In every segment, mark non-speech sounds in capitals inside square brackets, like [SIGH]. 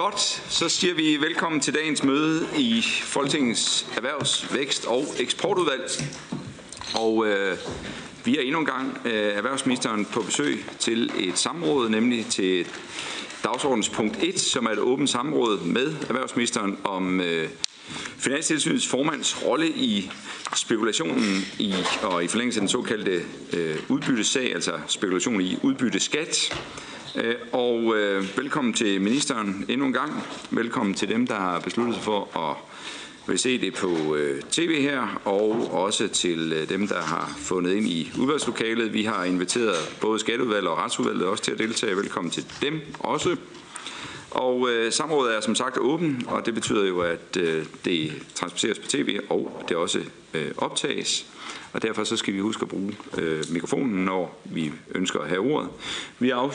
Godt, så siger vi velkommen til dagens møde i Folketingets Erhvervs-, Vækst- og Eksportudvalg. Og øh, vi er endnu en gang øh, erhvervsministeren på besøg til et samråd, nemlig til dagsordens punkt 1, som er et åbent samråd med erhvervsministeren om øh, Finanstilsynets formands rolle i spekulationen i, og i forlængelse af den såkaldte øh, udbyttesag, altså spekulation i udbytteskat. Øh, og øh, velkommen til ministeren endnu en gang. Velkommen til dem, der har besluttet sig for at vil se det på øh, tv her, og også til øh, dem, der har fundet ind i udvalgslokalet. Vi har inviteret både Skatteudvalget og Retsudvalget også til at deltage. Velkommen til dem også. Og øh, samrådet er som sagt åben, og det betyder jo, at øh, det transporteres på tv, og det også øh, optages. Og derfor så skal vi huske at bruge øh, mikrofonen, når vi ønsker at have ordet. Vi har,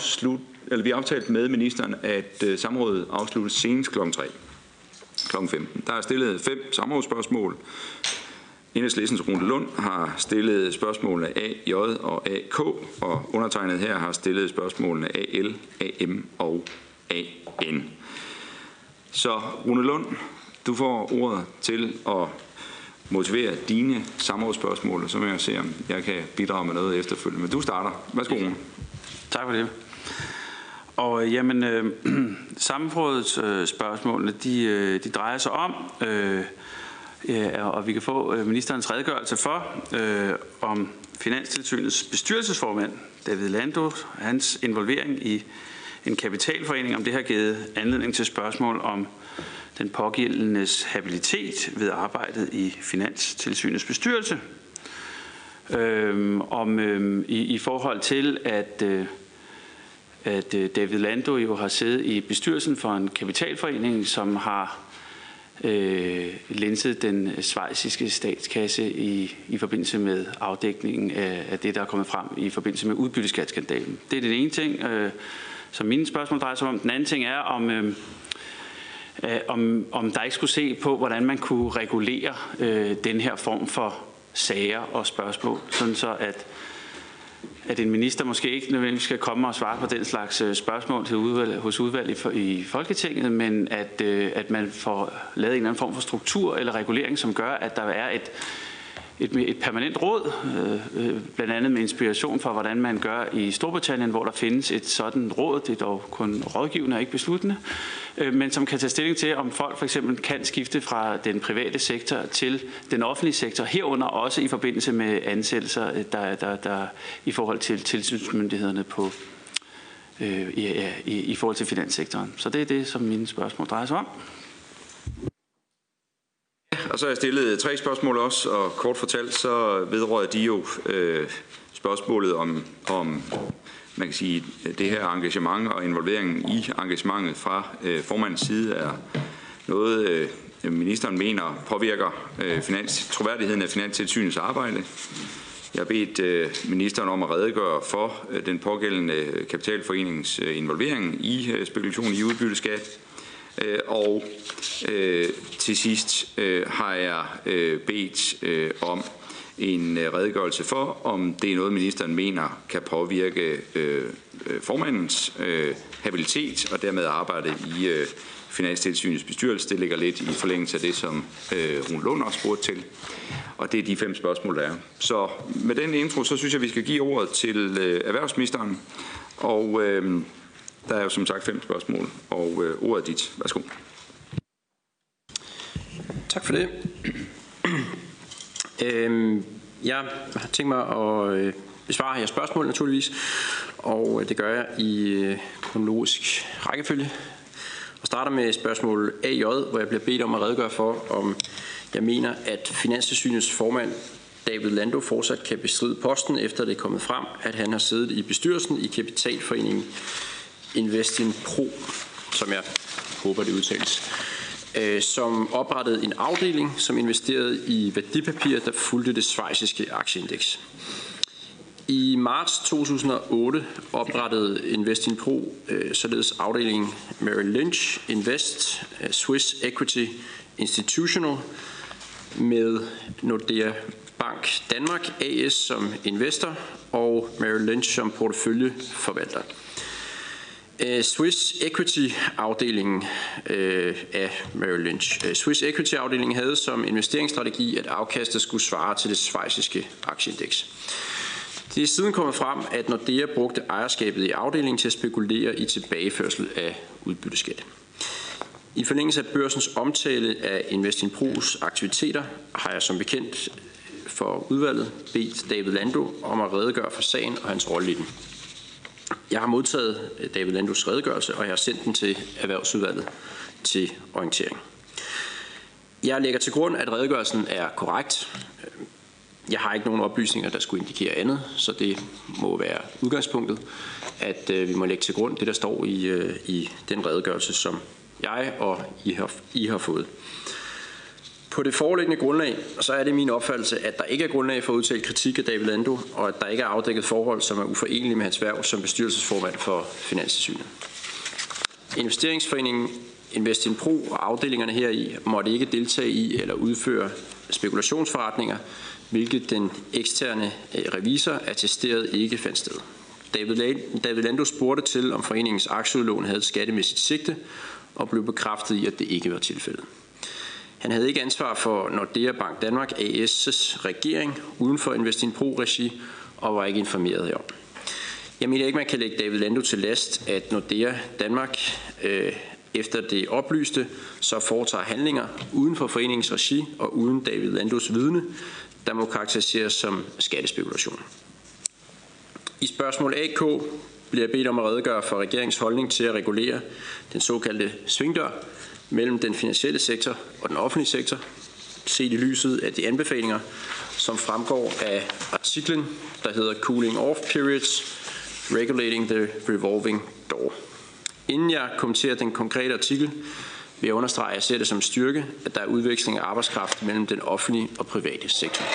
eller vi har aftalt med ministeren, at øh, samrådet afsluttes senest kl. 3 kl. 15. Der er stillet fem samrådsspørgsmål. Enhedslæsens Rune Lund har stillet spørgsmålene A, J og AK, og undertegnet her har stillet spørgsmålene AL, AM og AN. Så Rune Lund, du får ordet til at motivere dine samrådsspørgsmål, og så må jeg se, om jeg kan bidrage med noget efterfølgende. Men du starter. Værsgo, Rune. Tak for det. Og øh, jamen, øh, [CLEARS THROAT] samrådets øh, spørgsmålene, de, øh, de drejer sig om, øh, ja, og vi kan få øh, ministerens redegørelse for, øh, om Finanstilsynets bestyrelsesformand, David Lando, hans involvering i en kapitalforening, om det har givet anledning til spørgsmål om den pågældendes habilitet ved arbejdet i Finanstilsynets bestyrelse. Øhm, om øhm, i, i forhold til, at, øh, at øh, David Lando jo har siddet i bestyrelsen for en kapitalforening, som har øh, linset den svejsiske statskasse i, i forbindelse med afdækningen af, af det, der er kommet frem i forbindelse med udbytteskatskandalen. Det er den ene ting, øh, som mine spørgsmål drejer sig om. Den anden ting er, om... Øh, øh, om, om der ikke skulle se på, hvordan man kunne regulere øh, den her form for sager og spørgsmål, sådan så at, at en minister måske ikke nødvendigvis skal komme og svare på den slags øh, spørgsmål til udvalg, hos udvalg i, i Folketinget, men at, øh, at man får lavet en eller anden form for struktur eller regulering, som gør, at der er et, et, et permanent råd, øh, øh, blandt andet med inspiration fra, hvordan man gør i Storbritannien, hvor der findes et sådan råd, det er dog kun rådgivende og ikke besluttende, øh, men som kan tage stilling til, om folk for eksempel kan skifte fra den private sektor til den offentlige sektor, herunder også i forbindelse med ansættelser, øh, der, der, der i forhold til tilsynsmyndighederne på, øh, i, i, i forhold til finanssektoren. Så det er det, som mine spørgsmål drejer sig om. Og så har jeg stillet tre spørgsmål også, og kort fortalt, så vedrører de jo øh, spørgsmålet om, om man kan sige, det her engagement og involveringen i engagementet fra øh, formandens side er noget, øh, ministeren mener påvirker øh, finans, troværdigheden af Finanstilsynets arbejde. Jeg har bedt øh, ministeren om at redegøre for øh, den pågældende kapitalforeningens øh, involvering i øh, spekulation i udbytteskat. Øh, og øh, til sidst øh, har jeg øh, bedt øh, om en øh, redegørelse for, om det er noget, ministeren mener kan påvirke øh, øh, formandens øh, habilitet og dermed arbejde i øh, Finanstilsynets bestyrelse. Det ligger lidt i forlængelse af det, som øh, Rune Lund også spurgte til. Og det er de fem spørgsmål, der er. Så med den intro, så synes jeg, vi skal give ordet til øh, erhvervsministeren. Og øh, der er jo som sagt fem spørgsmål, og øh, ordet er dit. Værsgo. Tak for det. øhm, jeg har tænkt mig at øh, besvare jeres spørgsmål naturligvis, og øh, det gør jeg i øh, kronologisk rækkefølge. Og starter med spørgsmål AJ, hvor jeg bliver bedt om at redegøre for, om jeg mener, at Finanstilsynets formand David Lando fortsat kan bestride posten, efter det er kommet frem, at han har siddet i bestyrelsen i Kapitalforeningen Investin Pro, som jeg håber det udtales, øh, som oprettede en afdeling, som investerede i værdipapirer, der fulgte det svejsiske aktieindeks. I marts 2008 oprettede Investin Pro øh, således afdelingen Merrill Lynch Invest øh, Swiss Equity Institutional med Nordea Bank Danmark AS som investor og Merrill Lynch som porteføljeforvalter. Øh, Swiss Equity-afdelingen øh, af Merrill Lynch. Øh, Swiss Equity-afdelingen havde som investeringsstrategi, at afkastet skulle svare til det svejsiske aktieindeks. Det er siden kommet frem, at Nordea brugte ejerskabet i afdelingen til at spekulere i tilbageførsel af udbytteskat. I forlængelse af børsens omtale af Investinpros aktiviteter har jeg som bekendt for udvalget bedt David Lando om at redegøre for sagen og hans rolle i den. Jeg har modtaget øh, David Landus redegørelse, og jeg har sendt den til Erhvervsudvalget til orientering. Jeg lægger til grund, at redegørelsen er korrekt. Jeg har ikke nogen oplysninger, der skulle indikere andet, så det må være udgangspunktet, at øh, vi må lægge til grund det, der står i, øh, i den redegørelse, som jeg og I har, I har fået. På det foreliggende grundlag, så er det min opfattelse, at der ikke er grundlag for at udtale kritik af David Lando, og at der ikke er afdækket forhold, som er uforenelige med hans værv som bestyrelsesformand for Finanssynet. Investeringsforeningen Investinpro og afdelingerne heri måtte ikke deltage i eller udføre spekulationsforretninger, hvilket den eksterne øh, revisor attesteret ikke fandt sted. David Lando spurgte til, om foreningens aktieudlån havde et skattemæssigt sigte, og blev bekræftet i, at det ikke var tilfældet. Han havde ikke ansvar for Nordea Bank Danmark AS' regering uden for Investinpro-regi og var ikke informeret herom. Jeg mener ikke, man kan lægge David Lando til last, at Nordea Danmark øh, efter det oplyste, så foretager handlinger uden for foreningens regi og uden David Landos vidne, der må karakteriseres som skattespekulation. I spørgsmål AK bliver jeg bedt om at redegøre for regeringens holdning til at regulere den såkaldte svingdør mellem den finansielle sektor og den offentlige sektor, set i lyset af de anbefalinger, som fremgår af artiklen, der hedder Cooling Off Periods, Regulating the Revolving Door. Inden jeg kommenterer den konkrete artikel, vil jeg understrege, at jeg ser det som styrke, at der er udveksling af arbejdskraft mellem den offentlige og private sektor.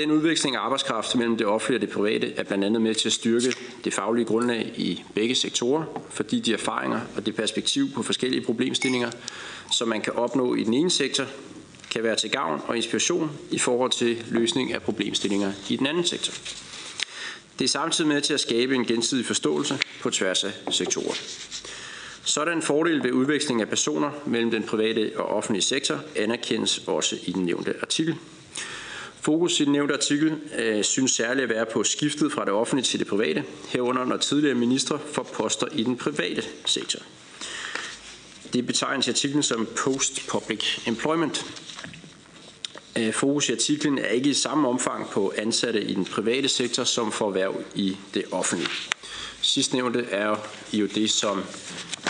Den udveksling af arbejdskraft mellem det offentlige og det private er blandt andet med til at styrke det faglige grundlag i begge sektorer, fordi de erfaringer og det perspektiv på forskellige problemstillinger, som man kan opnå i den ene sektor, kan være til gavn og inspiration i forhold til løsning af problemstillinger i den anden sektor. Det er samtidig med til at skabe en gensidig forståelse på tværs af sektorer. Sådan en fordel ved udveksling af personer mellem den private og offentlige sektor anerkendes også i den nævnte artikel. Fokus i den nævnte artikel øh, synes særligt at være på skiftet fra det offentlige til det private, herunder når tidligere ministre får poster i den private sektor. Det betegnes i artiklen som post-public employment. Øh, fokus i artiklen er ikke i samme omfang på ansatte i den private sektor som for erhverv i det offentlige. Sidstnævnte er jo det, som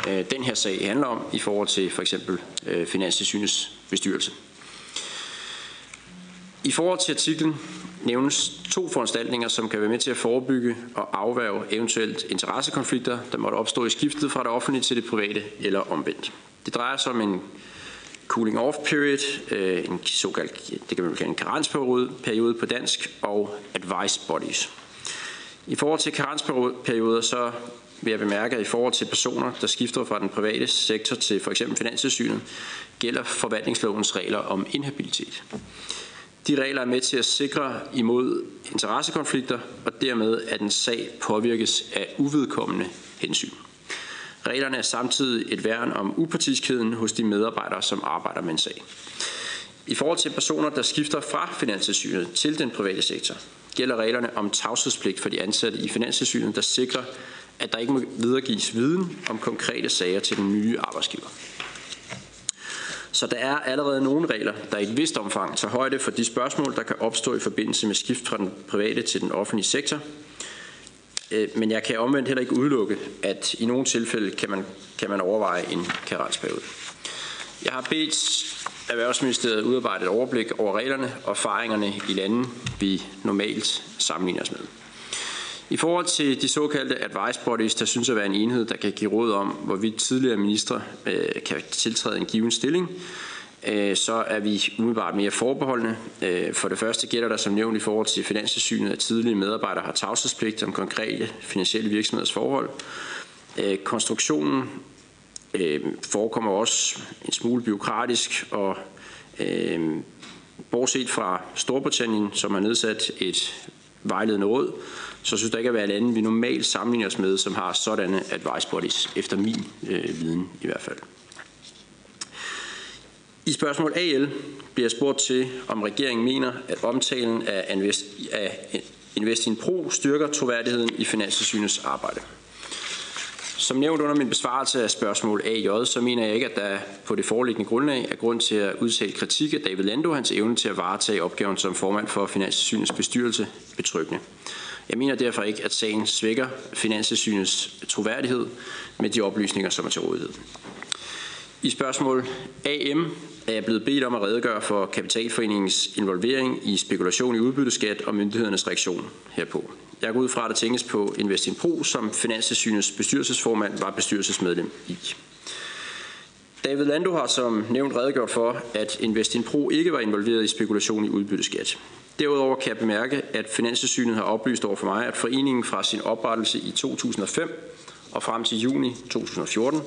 øh, den her sag handler om i forhold til for eksempel øh, Finanstilsynets bestyrelse. I forhold til artiklen nævnes to foranstaltninger, som kan være med til at forebygge og afværge eventuelt interessekonflikter, der måtte opstå i skiftet fra det offentlige til det private eller omvendt. Det drejer sig om en cooling off period, øh, en såkaldt, det kan man kalde en karensperiode på dansk, og advice bodies. I forhold til karensperioder, så vil jeg bemærke, at i forhold til personer, der skifter fra den private sektor til f.eks. Finanssynet, gælder forvaltningslovens regler om inhabilitet. De regler er med til at sikre imod interessekonflikter, og dermed at en sag påvirkes af uvedkommende hensyn. Reglerne er samtidig et værn om upartiskheden hos de medarbejdere, som arbejder med en sag. I forhold til personer, der skifter fra Finanssynet til den private sektor, gælder reglerne om tavshedspligt for de ansatte i Finanssynet, der sikrer, at der ikke må videregives viden om konkrete sager til den nye arbejdsgiver. Så der er allerede nogle regler, der i et vist omfang tager højde for de spørgsmål, der kan opstå i forbindelse med skift fra den private til den offentlige sektor. Øh, men jeg kan omvendt heller ikke udelukke, at i nogle tilfælde kan man, kan man overveje en karensperiode. Jeg har bedt Erhvervsministeriet udarbejde et overblik over reglerne og erfaringerne i lande, vi normalt sammenligner os med. I forhold til de såkaldte advice bodies, der synes at være en enhed, der kan give råd om, hvorvidt tidligere ministre øh, kan tiltræde en given stilling, øh, så er vi umiddelbart mere forbeholdende. Øh, for det første gælder der som nævnt i forhold til finanssynet, at tidligere medarbejdere har tavshedspligt om konkrete finansielle virksomheders forhold. Øh, konstruktionen øh, forekommer også en smule byråkratisk, og øh, bortset fra Storbritannien, som har nedsat et vejledende råd, så synes der ikke at være lande, vi normalt sammenligner os med, som har sådanne advice bodies, efter min øh, viden i hvert fald. I spørgsmål AL bliver jeg spurgt til, om regeringen mener, at omtalen af Invest, af Investin Pro styrker troværdigheden i Finanssynets arbejde. Som nævnt under min besvarelse af spørgsmål AJ, så mener jeg ikke, at der på det foreliggende grundlag er grund til at udtale kritik af David Lando hans evne til at varetage opgaven som formand for Finanssynets bestyrelse betryggende. Jeg mener derfor ikke, at sagen svækker Finanssynets troværdighed med de oplysninger, som er til rådighed. I spørgsmål AM er jeg blevet bedt om at redegøre for Kapitalforeningens involvering i spekulation i udbytteskat og myndighedernes reaktion herpå. Jeg går ud fra, at der tænkes på Investin Pro, som Finanssynets bestyrelsesformand var bestyrelsesmedlem i. David Lando har som nævnt redegjort for, at Investin Pro ikke var involveret i spekulation i udbytteskat. Derudover kan jeg bemærke, at Finanssynet har oplyst over for mig, at foreningen fra sin oprettelse i 2005 og frem til juni 2014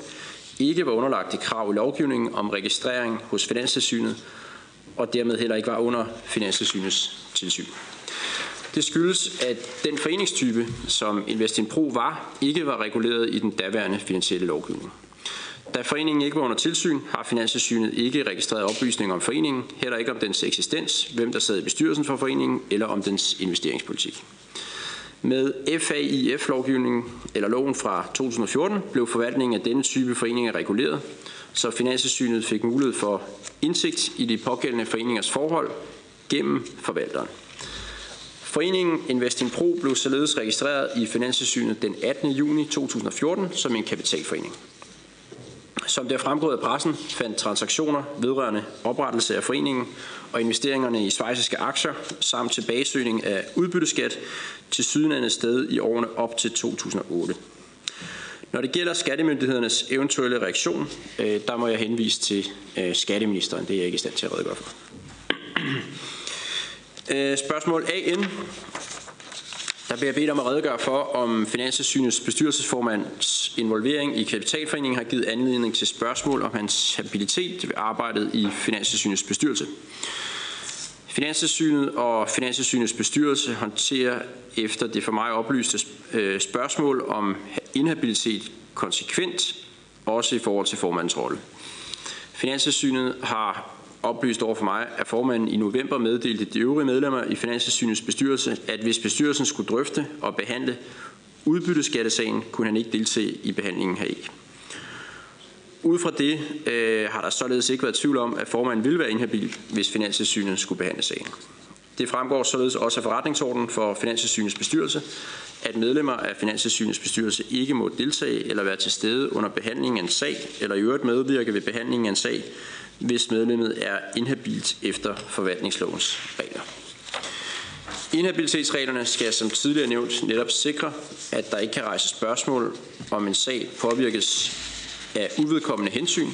ikke var underlagt de krav i lovgivningen om registrering hos Finanssynet, og dermed heller ikke var under Finanssynets tilsyn. Det skyldes, at den foreningstype, som Investin Pro var, ikke var reguleret i den daværende finansielle lovgivning. Da foreningen ikke var under tilsyn, har Finanssynet ikke registreret oplysninger om foreningen, heller ikke om dens eksistens, hvem der sad i bestyrelsen for foreningen, eller om dens investeringspolitik. Med FAIF-lovgivningen, eller loven fra 2014, blev forvaltningen af denne type foreninger reguleret, så Finanssynet fik mulighed for indsigt i de pågældende foreningers forhold gennem forvalteren. Foreningen Investing Pro blev således registreret i Finanssynet den 18. juni 2014 som en kapitalforening. Som det er fremgået af pressen, fandt transaktioner vedrørende oprettelse af foreningen og investeringerne i svejsiske aktier samt tilbagesøgning af udbytteskat til sydlandet sted i årene op til 2008. Når det gælder skattemyndighedernes eventuelle reaktion, øh, der må jeg henvise til øh, skatteministeren. Det er jeg ikke i stand til at redegøre for. Øh, spørgsmål AN. Der bliver bedt om at redegøre for, om Finanssynets bestyrelsesformands involvering i Kapitalforeningen har givet anledning til spørgsmål om hans habilitet ved arbejdet i Finanssynets bestyrelse. Finanssynet og Finanssynets bestyrelse håndterer efter det for mig oplyste øh, spørgsmål om inhabilitet konsekvent, også i forhold til formandens rolle. Finanssynet har oplyst over for mig, at formanden i november meddelte de øvrige medlemmer i Finanssynets bestyrelse, at hvis bestyrelsen skulle drøfte og behandle udbytteskattesagen, kunne han ikke deltage i behandlingen heri. Ud fra det øh, har der således ikke været tvivl om, at formanden ville være inhabil, hvis Finanssynet skulle behandle sagen. Det fremgår således også af forretningsordenen for Finanssynets bestyrelse, at medlemmer af Finanssynets bestyrelse ikke må deltage eller være til stede under behandlingen af en sag, eller i øvrigt medvirke ved behandlingen af en sag, hvis medlemmet er inhabilt efter forvaltningslovens regler. Inhabilitetsreglerne skal som tidligere nævnt netop sikre, at der ikke kan rejse spørgsmål om en sag påvirkes af uvedkommende hensyn,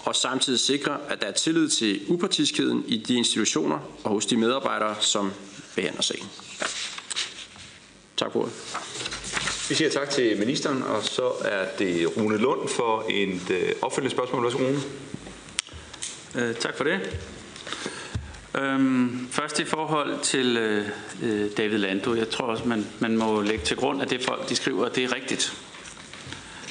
og samtidig sikre, at der er tillid til upartiskheden i de institutioner og hos de medarbejdere, som behandler sagen. Tak for ordet. Vi siger tak til ministeren, og så er det Rune Lund for et øh, opfølgende spørgsmål. Værsgo, Rune. Øh, tak for det. Øhm, først i forhold til øh, øh David Lando. Jeg tror også, man, man må lægge til grund, at det folk de skriver, det er rigtigt.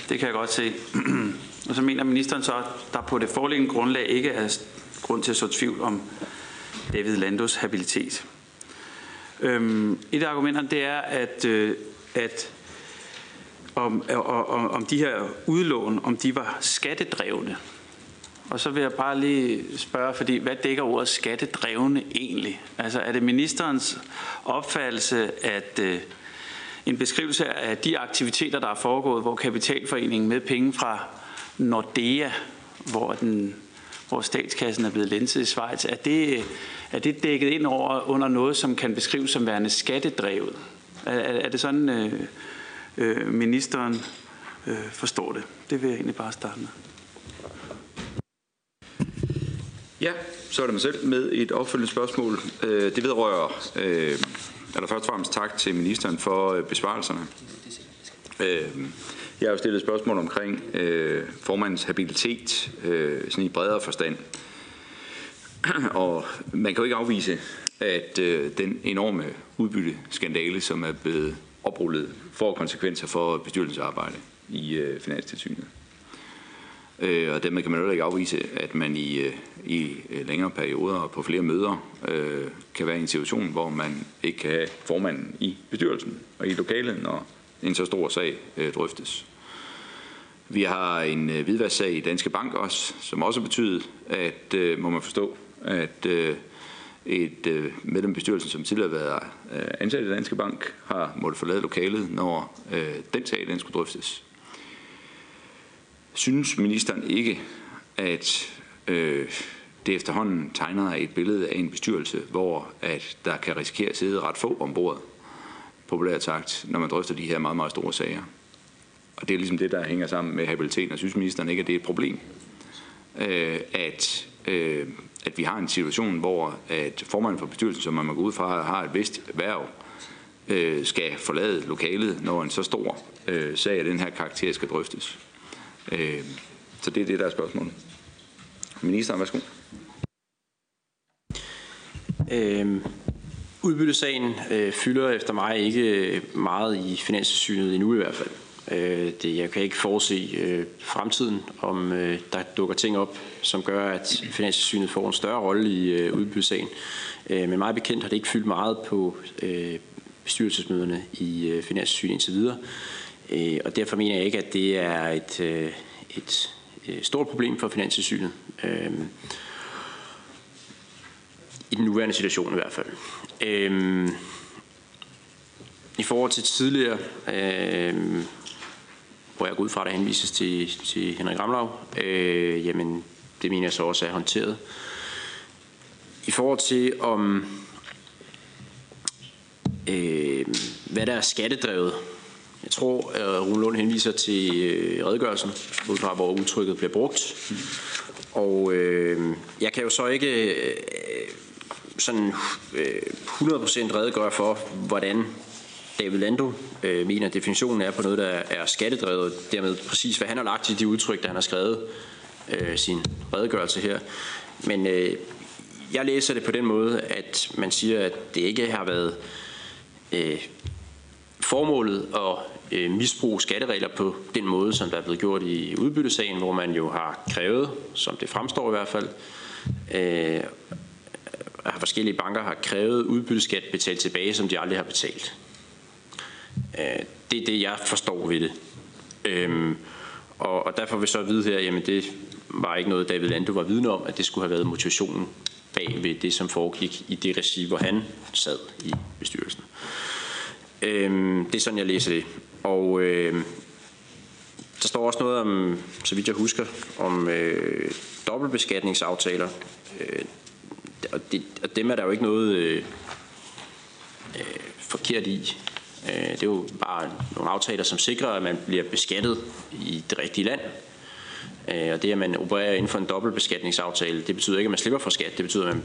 Det kan jeg godt se. [CLEARS THROAT] og så mener ministeren så, at der på det foreliggende grundlag ikke er grund til at så tvivl om David Landos habilitet. Øhm, et af argumenterne det er, at, øh, at om, om, om de her udlån, om de var skattedrevne. Og så vil jeg bare lige spørge, fordi hvad dækker ordet skattedrevne egentlig? Altså er det ministerens opfattelse, at øh, en beskrivelse af de aktiviteter, der er foregået, hvor Kapitalforeningen med penge fra Nordea, hvor, den, hvor statskassen er blevet lænset i Schweiz, er det, er det dækket ind over under noget, som kan beskrives som værende skattedrevet? Er, er det sådan, øh, øh, ministeren øh, forstår det? Det vil jeg egentlig bare starte med. Ja, så er det mig selv med et opfølgende spørgsmål. Øh, det vedrører, øh, eller først og fremmest tak til ministeren for øh, besvarelserne. Jeg har jo stillet spørgsmål omkring formandens habilitet, sådan i bredere forstand. [CLEARS THROAT] og man kan jo ikke afvise, at den enorme udbytteskandale, som er blevet oprullet, får konsekvenser for bestyrelsesarbejde i Finanstilsynet. Og dermed kan man jo ikke afvise, at man i, i øh, længere perioder og på flere møder øh, kan være i en situation, hvor man ikke kan have formanden i bestyrelsen og i lokalet, når en så stor sag øh, drøftes. Vi har en øh, hvidvasksag i Danske Bank også, som også betyder, at, øh, må man forstå, at øh, et øh, medlem af bestyrelsen, som tidligere har været øh, ansat i Danske Bank, har måttet forlade lokalet, når øh, den sag den skulle drøftes. Synes ministeren ikke, at øh, det efterhånden tegner et billede af en bestyrelse, hvor at der kan risikere at sidde ret få ombord, populært sagt, når man drøfter de her meget, meget store sager? Og det er ligesom det, der hænger sammen med habiliteten. Og synes ministeren ikke, at det er et problem, øh, at, øh, at vi har en situation, hvor at formanden for bestyrelsen, som man må gå ud fra, har et vist værv, øh, skal forlade lokalet, når en så stor øh, sag af den her karakter skal drøftes. Øh, så det er det, der er spørgsmålet. Ministeren, værsgo. Øhm, udbyttesagen øh, fylder efter mig ikke meget i finanssynet endnu i hvert fald. Øh, det, jeg kan ikke forudse øh, fremtiden, om øh, der dukker ting op, som gør, at finanssynet får en større rolle i øh, udbyttesagen. Øh, men meget bekendt har det ikke fyldt meget på øh, bestyrelsesmøderne i øh, finanssynet indtil videre. Øh, og derfor mener jeg ikke, at det er et, øh, et, et Øh, stort problem for finanssynet. Øh, i den nuværende situation i hvert fald. Øhm, I forhold til tidligere, øhm, hvor jeg går ud fra, at der henvises til, til Henrik Ramlav, øh, jamen det mener jeg så også er håndteret. I forhold til om, øh, hvad der er skattedrevet, jeg tror, at Rune Lund henviser til øh, redegørelsen, ud fra hvor udtrykket bliver brugt. Og øh, jeg kan jo så ikke øh, sådan øh, 100% redegøre for, hvordan David Lando øh, mener, at definitionen er på noget, der er skattedrevet. Dermed præcis, hvad han har lagt i de udtryk, der han har skrevet øh, sin redegørelse her. Men øh, jeg læser det på den måde, at man siger, at det ikke har været øh, formålet at øh, misbruge skatteregler på den måde, som der er blevet gjort i udbyttesagen, hvor man jo har krævet, som det fremstår i hvert fald, øh, at forskellige banker har krævet udbytteskat betalt tilbage, som de aldrig har betalt. Øh, det er det, jeg forstår ved det. Øhm, og, og derfor vil så vide her, jamen det var ikke noget, David Lando var vidne om, at det skulle have været motivationen bag ved det, som foregik i det regi, hvor han sad i bestyrelsen. Øhm, det er sådan, jeg læser det. Og øh, der står også noget om, så vidt jeg husker, om øh, dobbeltbeskatningsaftaler. Øh, og, det, og dem er der jo ikke noget øh, øh, forkert i. Øh, det er jo bare nogle aftaler, som sikrer, at man bliver beskattet i det rigtige land. Øh, og det, at man opererer inden for en dobbeltbeskatningsaftale, det betyder ikke, at man slipper for skat. Det betyder, at man,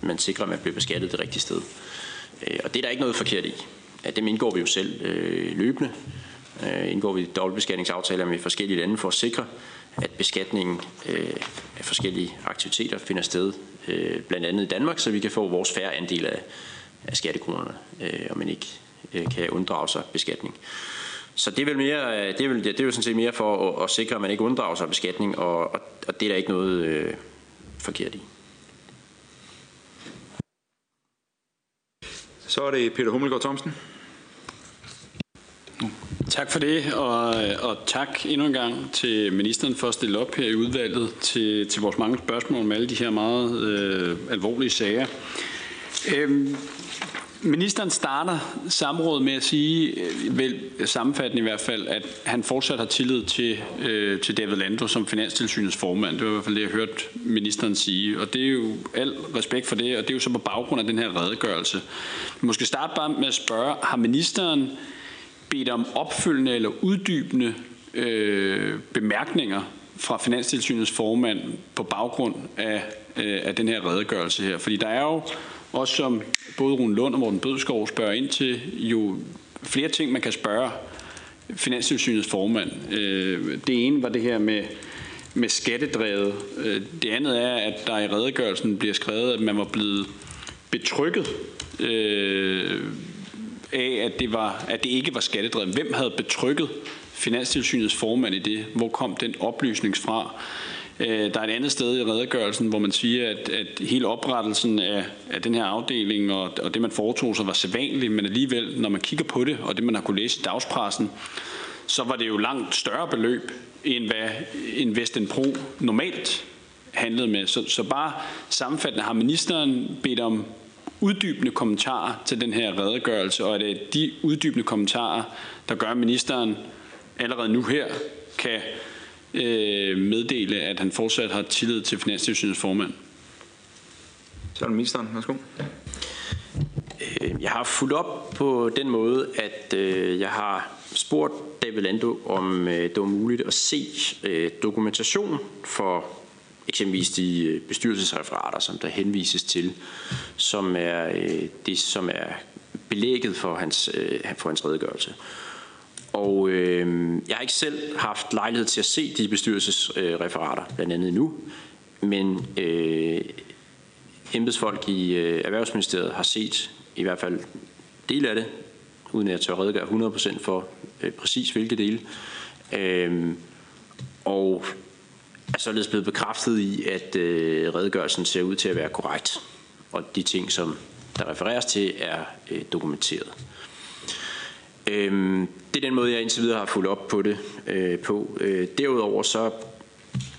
man sikrer, at man bliver beskattet det rigtige sted. Øh, og det er der ikke noget forkert i. Dem indgår vi jo selv øh, løbende. Øh, indgår vi dobbeltbeskatningsaftaler med forskellige lande for at sikre, at beskatningen øh, af forskellige aktiviteter finder sted, øh, blandt andet i Danmark, så vi kan få vores færre andel af, af skattekronerne, øh, og man ikke øh, kan unddrage sig beskatning. Så det er vel mere, øh, det er vel, det er jo sådan set mere for at, at sikre, at man ikke unddrager sig beskatning, og, og, og det er der ikke noget øh, forkert i. Så er det Peter Hummelgaard Thomsen. Tak for det, og, og tak endnu en gang til ministeren for at stille op her i udvalget til, til vores mange spørgsmål om alle de her meget øh, alvorlige sager. Øhm, ministeren starter samrådet med at sige, øh, vel sammenfattende i hvert fald, at han fortsat har tillid til, øh, til David Lando som finanstilsynets formand. Det var i hvert fald det, jeg hørte ministeren sige. Og det er jo al respekt for det, og det er jo så på baggrund af den her redegørelse. Måske starte bare med at spørge, har ministeren bedt om opfølgende eller uddybende øh, bemærkninger fra Finanstilsynets formand på baggrund af, øh, af den her redegørelse her. Fordi der er jo også, som både Rune Lund og Morten Bødskov spørger ind til, jo flere ting, man kan spørge Finanstilsynets formand. Øh, det ene var det her med, med skattedrevet. Øh, det andet er, at der i redegørelsen bliver skrevet, at man var blevet betrykket øh, af, at det, var, at det ikke var skattedrevet. Hvem havde betrykket Finanstilsynets formand i det? Hvor kom den oplysning fra? Øh, der er et andet sted i redegørelsen, hvor man siger, at, at hele oprettelsen af, af den her afdeling og, og det, man foretog sig, var sædvanligt, men alligevel, når man kigger på det, og det, man har kunne læse i dagspressen, så var det jo langt større beløb, end hvad en Vesten Pro normalt handlede med. Så, så bare sammenfattende har ministeren bedt om uddybende kommentarer til den her redegørelse, og er det de uddybende kommentarer, der gør, at ministeren allerede nu her kan øh, meddele, at han fortsat har tillid til Finanstilsynets formand. Så er det ministeren. Værsgo. Øh, jeg har fulgt op på den måde, at øh, jeg har spurgt David Lando, om øh, det var muligt at se dokumentation for eksempelvis de øh, bestyrelsesreferater, som der henvises til, som er øh, det, som er belægget for hans, øh, for hans redegørelse. Og øh, jeg har ikke selv haft lejlighed til at se de bestyrelsesreferater, øh, blandt andet nu, men øh, embedsfolk i øh, Erhvervsministeriet har set i hvert fald del af det, uden at jeg tør redegøre 100% for øh, præcis hvilke dele. Øh, og er således blevet bekræftet i, at øh, redegørelsen ser ud til at være korrekt, og de ting, som der refereres til, er øh, dokumenteret. Øhm, det er den måde, jeg indtil videre har fulgt op på det øh, på. Øh, derudover så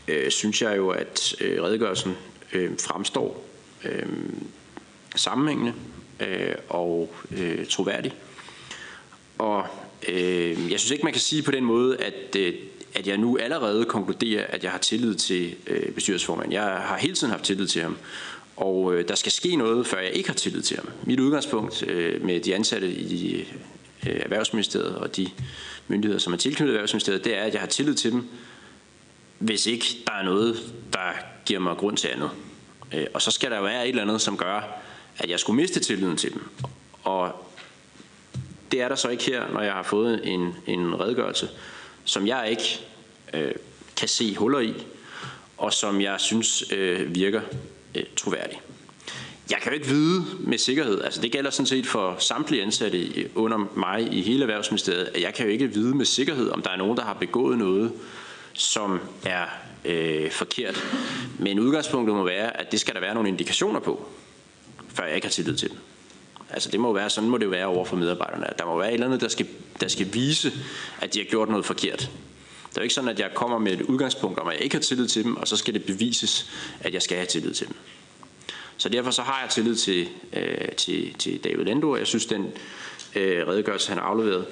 øh, synes jeg jo, at øh, redegørelsen øh, fremstår øh, sammenhængende øh, og øh, troværdig. Og øh, jeg synes ikke, man kan sige på den måde, at, øh, at jeg nu allerede konkluderer, at jeg har tillid til øh, bestyrelsesformanden. Jeg har hele tiden haft tillid til ham. Og øh, der skal ske noget, før jeg ikke har tillid til ham. Mit udgangspunkt øh, med de ansatte i Øh, Erhvervsministeriet og de myndigheder, som er tilknyttet Erhvervsministeriet, det er, at jeg har tillid til dem, hvis ikke der er noget, der giver mig grund til andet. Øh, og så skal der jo være et eller andet, som gør, at jeg skulle miste tilliden til dem. Og det er der så ikke her, når jeg har fået en, en redegørelse, som jeg ikke øh, kan se huller i, og som jeg synes øh, virker øh, troværdig. Jeg kan jo ikke vide med sikkerhed, altså det gælder sådan set for samtlige ansatte under mig i hele Erhvervsministeriet, at jeg kan jo ikke vide med sikkerhed, om der er nogen, der har begået noget, som er øh, forkert. Men udgangspunktet må være, at det skal der være nogle indikationer på, før jeg ikke har tillid til dem. Altså det må være, sådan må det jo være over for medarbejderne. Der må være et eller andet, der skal, der skal vise, at de har gjort noget forkert. Det er jo ikke sådan, at jeg kommer med et udgangspunkt om, at jeg ikke har tillid til dem, og så skal det bevises, at jeg skal have tillid til dem. Så derfor så har jeg tillid til, øh, til, til David Lendo, og jeg synes, den øh, redegørelse, han har afleveret,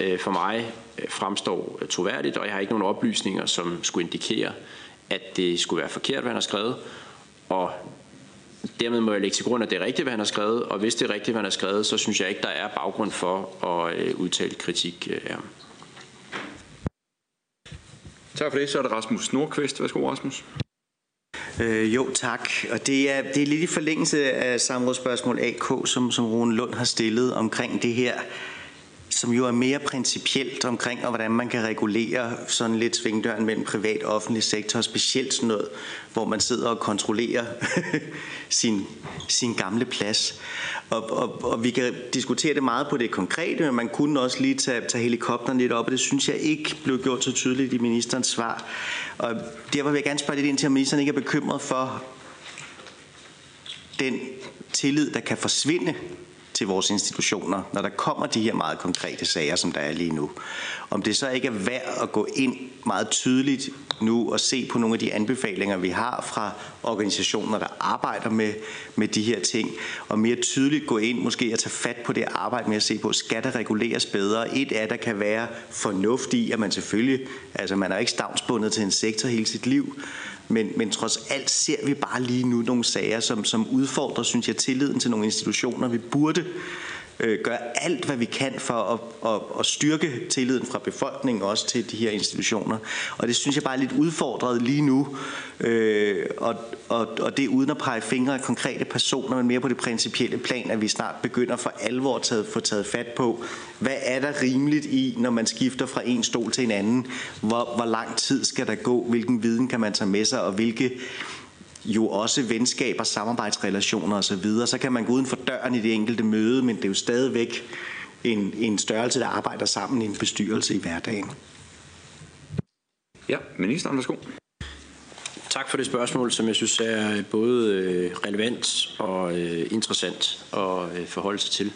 øh, for mig øh, fremstår øh, troværdigt, og jeg har ikke nogen oplysninger, som skulle indikere, at det skulle være forkert, hvad han har skrevet. Og dermed må jeg lægge til grund, at det er rigtigt, hvad han har skrevet, og hvis det er rigtigt, hvad han har skrevet, så synes jeg ikke, der er baggrund for at øh, udtale kritik af ham. Tak for det. Så er det Rasmus Nordqvist. Værsgo, Rasmus. Øh, jo, tak. Og det er, det er lidt i forlængelse af samrådsspørgsmål AK, som, som Rune Lund har stillet omkring det her, som jo er mere principielt omkring, og hvordan man kan regulere sådan lidt svingdøren mellem privat og offentlig sektor, specielt sådan noget, hvor man sidder og kontrollerer [LAUGHS] sin, sin gamle plads. Og, og, og vi kan diskutere det meget på det konkrete, men man kunne også lige tage, tage helikopteren lidt op, og det synes jeg ikke blev gjort så tydeligt i ministerens svar. Og derfor vil jeg gerne spørge lidt ind til, om ministeren ikke er bekymret for den tillid, der kan forsvinde til vores institutioner, når der kommer de her meget konkrete sager, som der er lige nu. Om det så ikke er værd at gå ind meget tydeligt nu og se på nogle af de anbefalinger, vi har fra organisationer, der arbejder med, med de her ting, og mere tydeligt gå ind måske at tage fat på det arbejde med at se på, skal der reguleres bedre? Et af der kan være fornuft i, at man selvfølgelig, altså man er ikke stavnsbundet til en sektor hele sit liv, men, men trods alt ser vi bare lige nu nogle sager, som, som udfordrer, synes jeg, tilliden til nogle institutioner. Vi burde øh, gøre alt, hvad vi kan for at, at, at styrke tilliden fra befolkningen også til de her institutioner. Og det synes jeg bare er lidt udfordret lige nu. Øh, og, og, og det uden at pege fingre af konkrete personer, men mere på det principielle plan, at vi snart begynder for alvor at tage, få taget fat på, hvad er der rimeligt i, når man skifter fra en stol til en anden? Hvor, hvor lang tid skal der gå? Hvilken viden kan man tage med sig? Og hvilke jo også venskaber, samarbejdsrelationer osv. Så, så kan man gå uden for døren i det enkelte møde, men det er jo stadigvæk en, en størrelse, der arbejder sammen i en bestyrelse i hverdagen. Ja, ministeren, værsgo. Tak for det spørgsmål, som jeg synes er både øh, relevant og øh, interessant at øh, forholde sig til.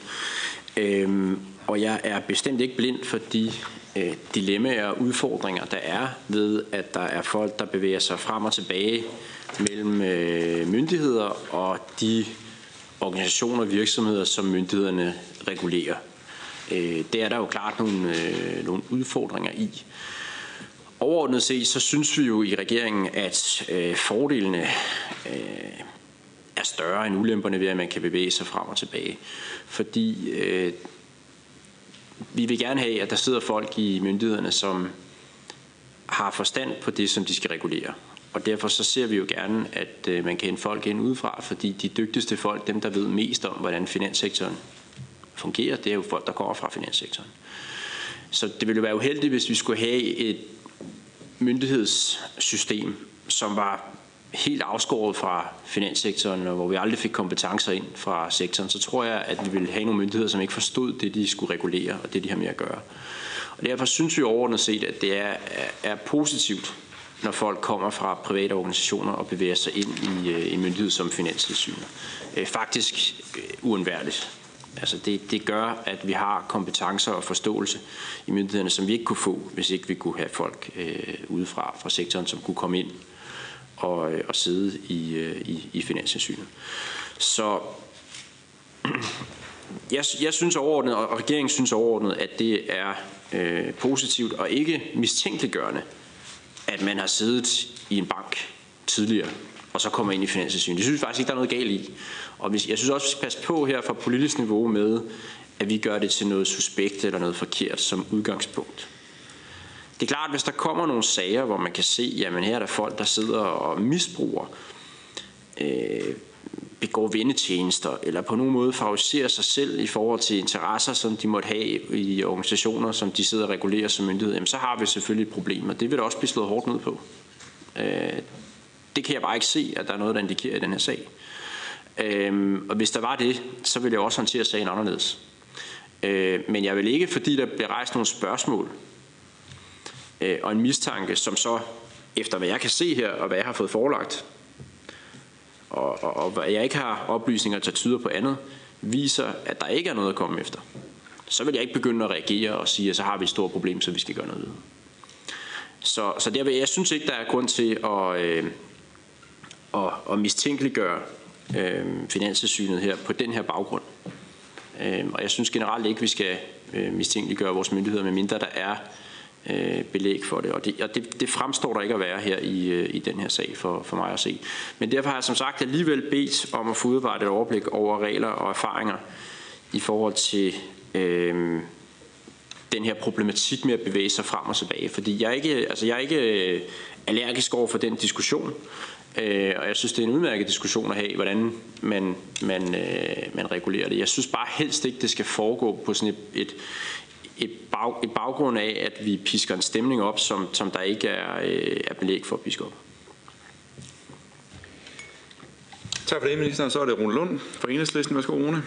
Øhm, og jeg er bestemt ikke blind for de dilemmaer og udfordringer, der er ved, at der er folk, der bevæger sig frem og tilbage mellem øh, myndigheder og de organisationer og virksomheder, som myndighederne regulerer. Øh, det er der jo klart nogle, øh, nogle udfordringer i. Overordnet set, så synes vi jo i regeringen, at øh, fordelene øh, er større end ulemperne ved, at man kan bevæge sig frem og tilbage. Fordi øh, vi vil gerne have, at der sidder folk i myndighederne, som har forstand på det, som de skal regulere. Og derfor så ser vi jo gerne, at øh, man kan hente folk ind udefra, fordi de dygtigste folk, dem der ved mest om, hvordan finanssektoren fungerer, det er jo folk, der kommer fra finanssektoren. Så det ville være uheldigt, hvis vi skulle have et myndighedssystem, som var helt afskåret fra finanssektoren, og hvor vi aldrig fik kompetencer ind fra sektoren, så tror jeg, at vi ville have nogle myndigheder, som ikke forstod det, de skulle regulere, og det, de har med at gøre. Og derfor synes vi overordnet set, at det er, er positivt, når folk kommer fra private organisationer og bevæger sig ind i, øh, i myndighed som finanstilsynet. Øh, faktisk øh, uundværligt. Altså det, det gør, at vi har kompetencer og forståelse i myndighederne, som vi ikke kunne få, hvis ikke vi kunne have folk øh, udefra fra sektoren, som kunne komme ind og, øh, og sidde i, øh, i, i finanssynet. Så [CLEARS THROAT] jeg, jeg synes overordnet, og regeringen synes overordnet, at det er øh, positivt og ikke mistænkeliggørende, at man har siddet i en bank tidligere, og så kommer ind i finanssynet. Det synes jeg faktisk ikke, der er noget galt i. Og hvis, jeg synes også, vi skal passe på her fra politisk niveau med, at vi gør det til noget suspekt eller noget forkert som udgangspunkt. Det er klart, hvis der kommer nogle sager, hvor man kan se, jamen her er der folk, der sidder og misbruger, øh, begår vendetjenester, eller på nogen måde favoriserer sig selv i forhold til interesser, som de måtte have i organisationer, som de sidder og regulerer som myndighed, jamen så har vi selvfølgelig et problem, og det vil der også blive slået hårdt ned på. Øh, det kan jeg bare ikke se, at der er noget, der indikerer i den her sag. Øhm, og hvis der var det, så ville jeg også håndtere sagen anderledes. Øh, men jeg vil ikke, fordi der bliver rejst nogle spørgsmål øh, og en mistanke, som så, efter hvad jeg kan se her, og hvad jeg har fået forelagt, og, og, og hvad jeg ikke har oplysninger, der tyder på andet, viser, at der ikke er noget at komme efter. Så vil jeg ikke begynde at reagere og sige, at så har vi et stort problem, så vi skal gøre noget ved. Så, så der, jeg synes ikke, der er grund til at, øh, at, at mistænkeliggøre øh, finanssynet her på den her baggrund. Øh, og jeg synes generelt ikke, vi skal øh, mistænkeliggøre vores myndigheder, medmindre der er øh, belæg for det. Og, det, og det, det fremstår der ikke at være her i, øh, i den her sag for, for mig at se. Men derfor har jeg som sagt alligevel bedt om at få udarbejdet et overblik over regler og erfaringer i forhold til øh, den her problematik med at bevæge sig frem og tilbage. Fordi jeg er ikke, altså jeg er ikke øh, allergisk over for den diskussion. Øh, og jeg synes, det er en udmærket diskussion at have, hvordan man, man, øh, man regulerer det. Jeg synes bare helst ikke, det skal foregå på sådan et, et, et, bag, et baggrund af, at vi pisker en stemning op, som, som der ikke er, øh, er belæg for at piske op. Tak for det, minister. Så er det Rune Lund fra Enhedslisten. Værsgo, Rune.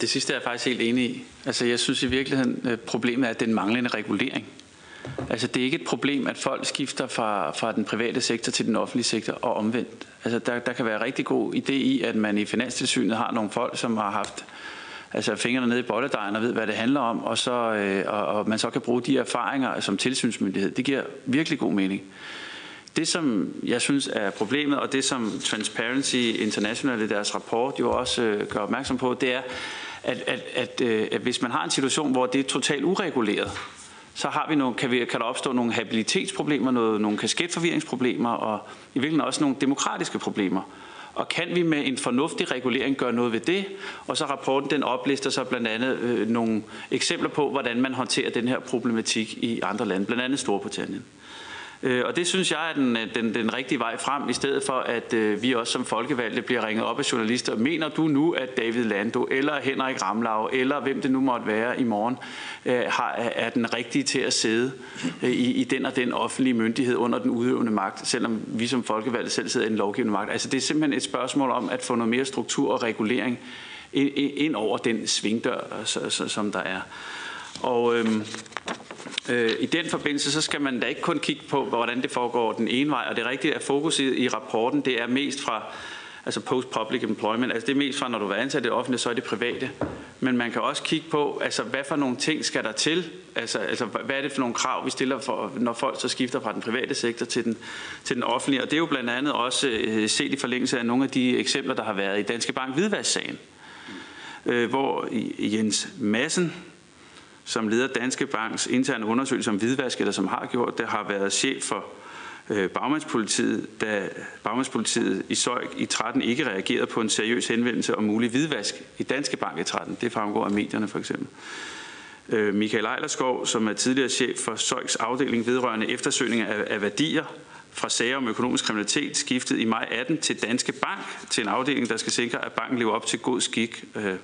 Det sidste er jeg faktisk helt enig i. Altså, jeg synes i virkeligheden, at problemet er den manglende regulering. Altså det er ikke et problem, at folk skifter fra, fra den private sektor til den offentlige sektor og omvendt. Altså der, der kan være rigtig god idé i, at man i Finanstilsynet har nogle folk, som har haft altså fingrene nede i bolledejen og ved, hvad det handler om, og, så, øh, og, og man så kan bruge de erfaringer som tilsynsmyndighed. Det giver virkelig god mening. Det, som jeg synes er problemet, og det som Transparency International i deres rapport jo også øh, gør opmærksom på, det er, at, at, at, øh, at hvis man har en situation, hvor det er totalt ureguleret, så har vi nogle, kan, vi, kan der opstå nogle habilitetsproblemer, noget, nogle kasketforvirringsproblemer og i virkeligheden også nogle demokratiske problemer. Og kan vi med en fornuftig regulering gøre noget ved det? Og så rapporten den oplister så blandt andet øh, nogle eksempler på, hvordan man håndterer den her problematik i andre lande, blandt andet Storbritannien. Øh, og det synes jeg er den, øh, den, den rigtige vej frem, i stedet for at øh, vi også som folkevalgte bliver ringet op af journalister. Mener du nu, at David Lando eller Henrik Ramlau, eller hvem det nu måtte være i morgen, øh, har, er den rigtige til at sidde i, i den og den offentlige myndighed under den udøvende magt, selvom vi som folkevalgte selv sidder i den lovgivende magt? Altså det er simpelthen et spørgsmål om at få noget mere struktur og regulering ind, ind over den svingdør, som der er. Og øhm, øh, i den forbindelse, så skal man da ikke kun kigge på, hvordan det foregår den ene vej, og det er rigtigt, at fokus i, i rapporten, det er mest fra altså post-public employment, altså det er mest fra, når du er ansat i det offentlige, så er det private. Men man kan også kigge på, altså hvad for nogle ting skal der til? Altså, altså hvad er det for nogle krav, vi stiller, for, når folk så skifter fra den private sektor til den, til den offentlige? Og det er jo blandt andet også øh, set i forlængelse af nogle af de eksempler, der har været i Danske Bank hvidvask-sagen, øh, hvor Jens Madsen, som leder Danske Banks interne undersøgelse om hvidvask, eller som har gjort det, har været chef for øh, bagmandspolitiet, da bagmandspolitiet i Søjk i 13 ikke reagerede på en seriøs henvendelse om mulig hvidvask i Danske Bank i 13. Det fremgår af medierne for eksempel. Øh, Michael Ejlerskov, som er tidligere chef for Søjks afdeling vedrørende eftersøgning af, af værdier fra sager om økonomisk kriminalitet, skiftede i maj 18 til Danske Bank, til en afdeling, der skal sikre, at banken lever op til god skik, øh,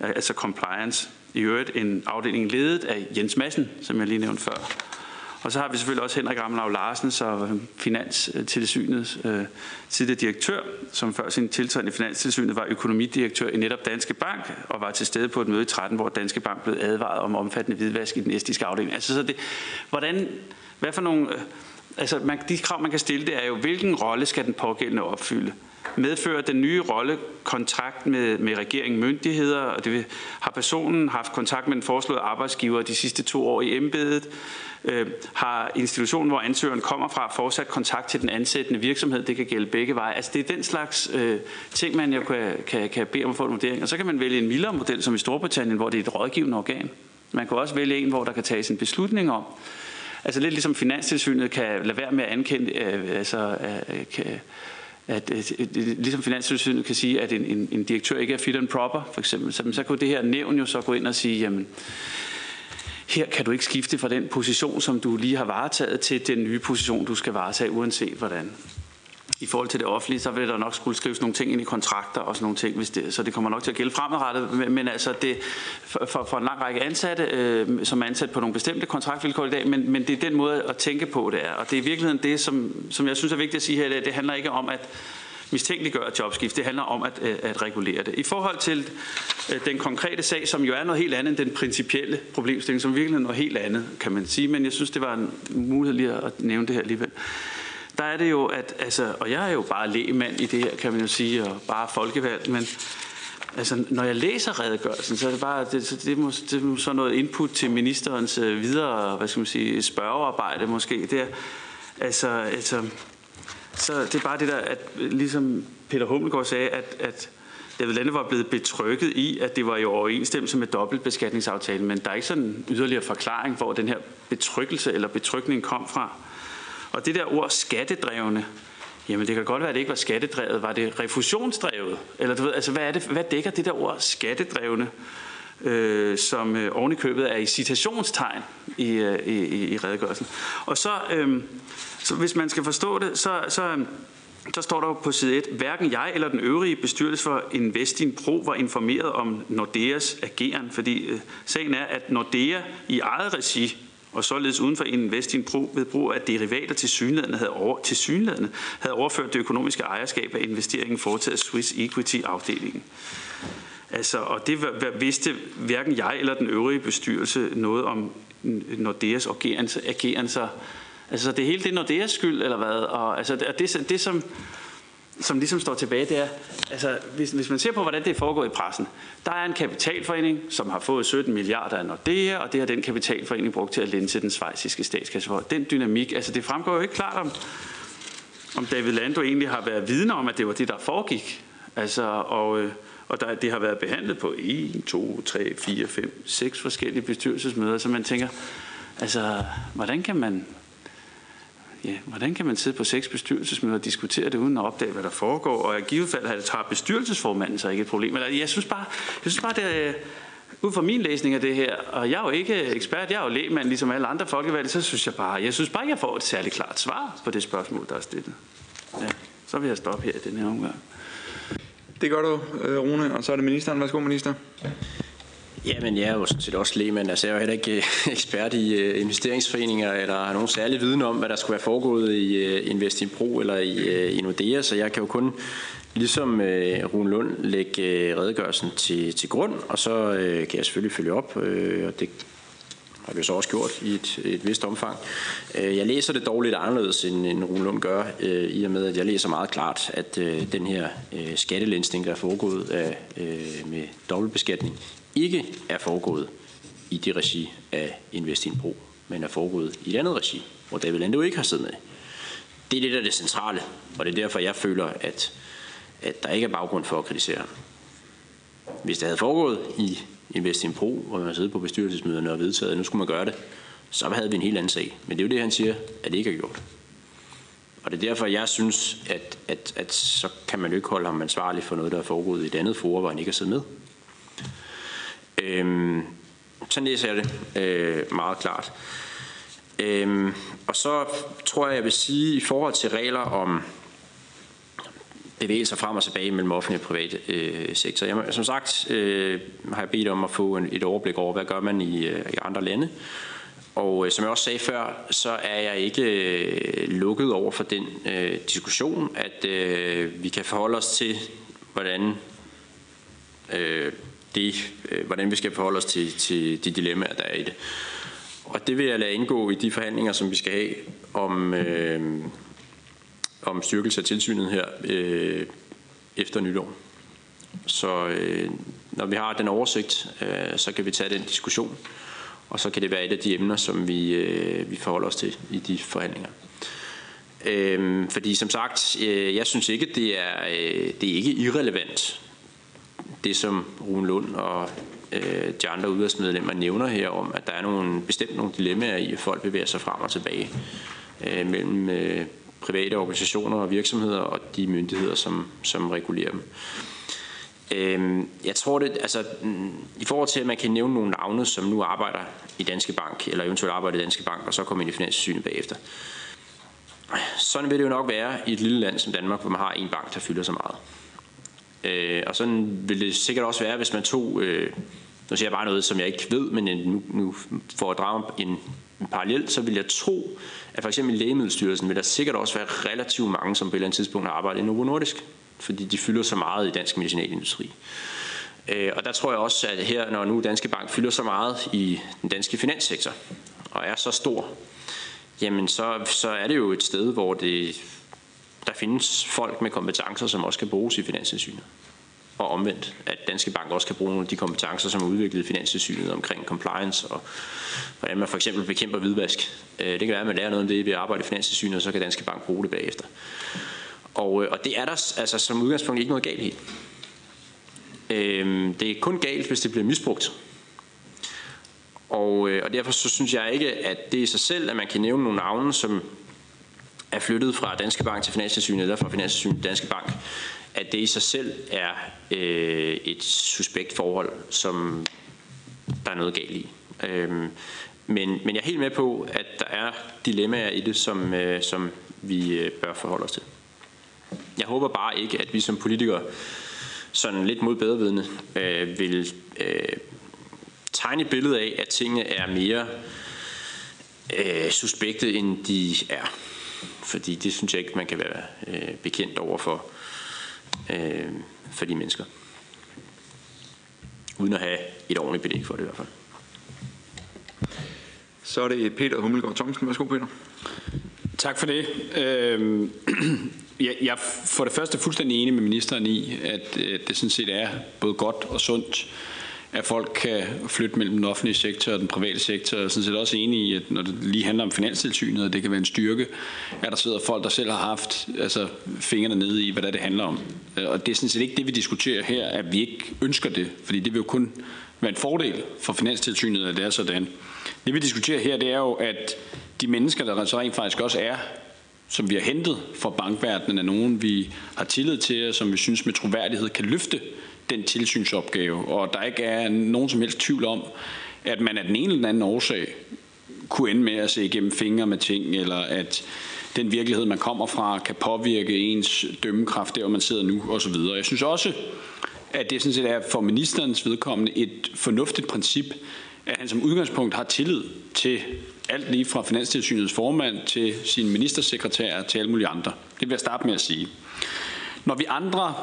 altså compliance. I øvrigt en afdeling ledet af Jens Madsen, som jeg lige nævnte før. Og så har vi selvfølgelig også Henrik Ramlau Larsen, så øh, Finanstilsynets øh, tidligere direktør, som før sin tiltræden i Finanstilsynet var økonomidirektør i netop Danske Bank, og var til stede på et møde i 13, hvor Danske Bank blev advaret om omfattende hvidvask i den estiske afdeling. Altså, så det, hvordan, hvad for nogle, øh, altså man, de krav, man kan stille, det er jo, hvilken rolle skal den pågældende opfylde? Medfører den nye rolle kontakt med, med regeringen myndigheder, og det har personen haft kontakt med den foreslåede arbejdsgiver de sidste to år i embedet, øh, har institutionen, hvor ansøgeren kommer fra, fortsat kontakt til den ansættende virksomhed, det kan gælde begge veje. Altså det er den slags øh, ting, man jo kan, kan, kan bede om at få en vurdering. Og så kan man vælge en mildere model, som i Storbritannien, hvor det er et rådgivende organ. Man kan også vælge en, hvor der kan tages en beslutning om. Altså lidt ligesom Finanstilsynet kan lade være med at ankende, øh, altså, øh, øh kan, at, at, at ligesom Finanstilsynet kan sige, at en, en, en direktør ikke er fit and proper, for eksempel, så, så kunne det her nævn jo så gå ind og sige, jamen, her kan du ikke skifte fra den position, som du lige har varetaget, til den nye position, du skal varetage, uanset hvordan. I forhold til det offentlige, så vil der nok skulle skrives nogle ting ind i kontrakter og sådan nogle ting, hvis det, så det kommer nok til at gælde fremadrettet. Men, men altså det, for, for, en lang række ansatte, øh, som er ansat på nogle bestemte kontraktvilkår i dag, men, men det er den måde at tænke på, det er. Og det er i virkeligheden det, som, som jeg synes er vigtigt at sige her, i dag. det handler ikke om, at mistænkeliggøre jobskift. Det handler om at, øh, at regulere det. I forhold til øh, den konkrete sag, som jo er noget helt andet end den principielle problemstilling, som virkelig er noget helt andet, kan man sige, men jeg synes, det var en mulighed lige at nævne det her alligevel der er det jo, at, altså, og jeg er jo bare lægemand i det her, kan man jo sige, og bare folkevalgt, men altså, når jeg læser redegørelsen, så er det bare, det, så det, må, det må så noget input til ministerens øh, videre, hvad skal man sige, spørgearbejde måske, det er, altså, altså, så det er bare det der, at ligesom Peter Hummelgaard sagde, at, at David Lande var blevet betrykket i, at det var i overensstemmelse med dobbeltbeskatningsaftalen, men der er ikke sådan en yderligere forklaring, hvor den her betrykkelse eller betrykning kom fra. Og det der ord skattedrevne, jamen det kan godt være, at det ikke var skattedrevet. Var det refusionsdrevet? Eller du ved, altså hvad, er det, hvad dækker det der ord skattedrevne? øh, som øh, oven i købet er i citationstegn i, øh, i, i redegørelsen. Og så, øh, så hvis man skal forstå det, så, så, øhm, så står der på side 1, hverken jeg eller den øvrige bestyrelse for Investin Pro var informeret om Nordeas ageren, fordi øh, sagen er, at Nordea i eget regi og således uden for Investing Pro ved brug af derivater til synlædende havde, over, til synlædende havde overført det økonomiske ejerskab af investeringen foretaget Swiss Equity-afdelingen. Altså, og det vidste hverken jeg eller den øvrige bestyrelse noget om Nordeas ageren, ageren så Altså, det hele det er Nordeas skyld, eller hvad? Og, altså, det, det, det som som ligesom står tilbage, det er, altså, hvis, hvis man ser på, hvordan det foregår i pressen, der er en kapitalforening, som har fået 17 milliarder af Nordea, og det har den kapitalforening brugt til at lænse den svejsiske statskasse for. Den dynamik, altså det fremgår jo ikke klart om, om David Lando egentlig har været vidne om, at det var det, der foregik. Altså, og, øh, og der, det har været behandlet på 1, 2, 3, 4, 5, 6 forskellige bestyrelsesmøder, så man tænker, altså, hvordan kan man ja, hvordan kan man sidde på seks bestyrelsesmøder og diskutere det uden at opdage, hvad der foregår? Og i givet fald har det tager bestyrelsesformanden så ikke et problem. Men jeg synes bare, jeg synes bare det er, ud fra min læsning af det her, og jeg er jo ikke ekspert, jeg er jo lægmand, ligesom alle andre folkevalgte, så synes jeg bare, jeg synes bare, jeg får et særligt klart svar på det spørgsmål, der er stillet. Ja, så vil jeg stoppe her i den her omgang. Det gør du, øh, Rune, og så er det ministeren. Værsgo, minister. Jamen, jeg er jo sådan set også lægemand. Altså, jeg er jo heller ikke øh, ekspert i øh, investeringsforeninger, eller har nogen særlig viden om, hvad der skulle være foregået i øh, uh, Invest in Pro eller i, i Nordea, så jeg kan jo kun ligesom Rune Lund lægge redegørelsen til, til grund, og så kan jeg selvfølgelig følge op, og det har vi så også gjort i et, et vist omfang. Jeg læser det dog lidt anderledes, end, end Rune Lund gør, i og med, at jeg læser meget klart, at den her skattelænsning, der er foregået af, uh, med dobbeltbeskatning ikke er foregået i det regi af Investinpro, men er foregået i et andet regi, hvor David Lando ikke har siddet med. Det er det, der er det centrale, og det er derfor, jeg føler, at, at der ikke er baggrund for at kritisere ham. Hvis det havde foregået i Investinpro, hvor man har siddet på bestyrelsesmøderne og vedtaget, at nu skulle man gøre det, så havde vi en helt anden sag. Men det er jo det, han siger, at det ikke er gjort. Og det er derfor, jeg synes, at, at, at så kan man jo ikke holde ham ansvarlig for noget, der er foregået i et andet forum, hvor han ikke har siddet med. Øhm, sådan læser jeg det øh, meget klart. Øhm, og så tror jeg, jeg vil sige, i forhold til regler om bevægelser frem og tilbage mellem offentlig og privat øh, sektor. Jeg, som sagt øh, har jeg bedt om at få en, et overblik over, hvad gør man i, øh, i andre lande. Og øh, som jeg også sagde før, så er jeg ikke øh, lukket over for den øh, diskussion, at øh, vi kan forholde os til, hvordan øh, det, øh, hvordan vi skal forholde os til, til de dilemmaer, der er i det. Og det vil jeg lade indgå i de forhandlinger, som vi skal have om, øh, om styrkelse af tilsynet her øh, efter nytår. Så øh, når vi har den oversigt, øh, så kan vi tage den diskussion, og så kan det være et af de emner, som vi, øh, vi forholder os til i de forhandlinger. Øh, fordi som sagt, øh, jeg synes ikke, det er, øh, det er ikke irrelevant, det, som Rune Lund og øh, de andre udvalgsmedlemmer nævner her om, at der er nogle, bestemt nogle dilemmaer i, at folk bevæger sig frem og tilbage øh, mellem øh, private organisationer og virksomheder og de myndigheder, som, som regulerer dem. Øh, jeg tror det, altså i forhold til, at man kan nævne nogle navne, som nu arbejder i Danske Bank, eller eventuelt arbejder i Danske Bank, og så kommer ind i finanssynet bagefter. Sådan vil det jo nok være i et lille land som Danmark, hvor man har en bank, der fylder så meget. Øh, og sådan vil det sikkert også være, hvis man tog, øh, nu siger jeg bare noget, som jeg ikke ved, men nu, nu for at drage en, en parallel, så vil jeg tro, at for eksempel i Lægemiddelstyrelsen vil der sikkert også være relativt mange, som på et eller andet tidspunkt har arbejdet i Novo Nordisk, fordi de fylder så meget i dansk medicinalindustri. Øh, og der tror jeg også, at her, når nu Danske Bank fylder så meget i den danske finanssektor, og er så stor, jamen så, så er det jo et sted, hvor det der findes folk med kompetencer, som også kan bruges i Finanstilsynet. Og omvendt, at Danske Bank også kan bruge nogle af de kompetencer, som er udviklet i Finanstilsynet omkring compliance og hvordan man for eksempel bekæmper hvidvask. Øh, det kan være, at man lærer noget om det ved at arbejde i Finanstilsynet, og så kan Danske Bank bruge det bagefter. Og, øh, og det er der altså, som udgangspunkt ikke noget galt i. Øhm, det er kun galt, hvis det bliver misbrugt. Og, øh, og derfor så synes jeg ikke, at det i sig selv, at man kan nævne nogle navne, som er flyttet fra Danske Bank til Finanstilsynet eller fra Finanstilsynet til Danske Bank, at det i sig selv er øh, et suspekt forhold, som der er noget galt i. Øhm, men, men jeg er helt med på, at der er dilemmaer i det, som, øh, som vi øh, bør forholde os til. Jeg håber bare ikke, at vi som politikere sådan lidt mod bedrevidende øh, vil øh, tegne et billede af, at tingene er mere øh, suspekte, end de er fordi det synes jeg ikke, man kan være øh, bekendt over for, øh, for de mennesker. Uden at have et ordentligt belæg for det i hvert fald. Så er det Peter Hummelgaard Thomsen. Værsgo, Peter. Tak for det. Øh, [CLEARS THROAT] jeg, jeg for det første fuldstændig enig med ministeren i, at, at det sådan set er både godt og sundt, at folk kan flytte mellem den offentlige sektor og den private sektor. Jeg er sådan set også enig i, at når det lige handler om finanstilsynet, og det kan være en styrke, at der sidder folk, der selv har haft altså, fingrene nede i, hvad det handler om. Øh, og det er sådan set ikke det, vi diskuterer her, at vi ikke ønsker det, fordi det vil jo kun være en fordel for finanstilsynet, at det er sådan. Det vi diskuterer her, det er jo, at de mennesker, der så rent faktisk også er som vi har hentet fra bankverdenen, er nogen, vi har tillid til, og som vi synes med troværdighed kan løfte den tilsynsopgave. Og der ikke er nogen som helst tvivl om, at man af den ene eller anden årsag kunne ende med at se igennem fingre med ting, eller at den virkelighed, man kommer fra, kan påvirke ens dømmekraft der, hvor man sidder nu, osv. Jeg synes også, at det sådan set er for ministerens vedkommende et fornuftigt princip, at han som udgangspunkt har tillid til alt lige fra Finanstilsynets formand til sin ministersekretær til alle mulige andre. Det vil jeg starte med at sige. Når vi andre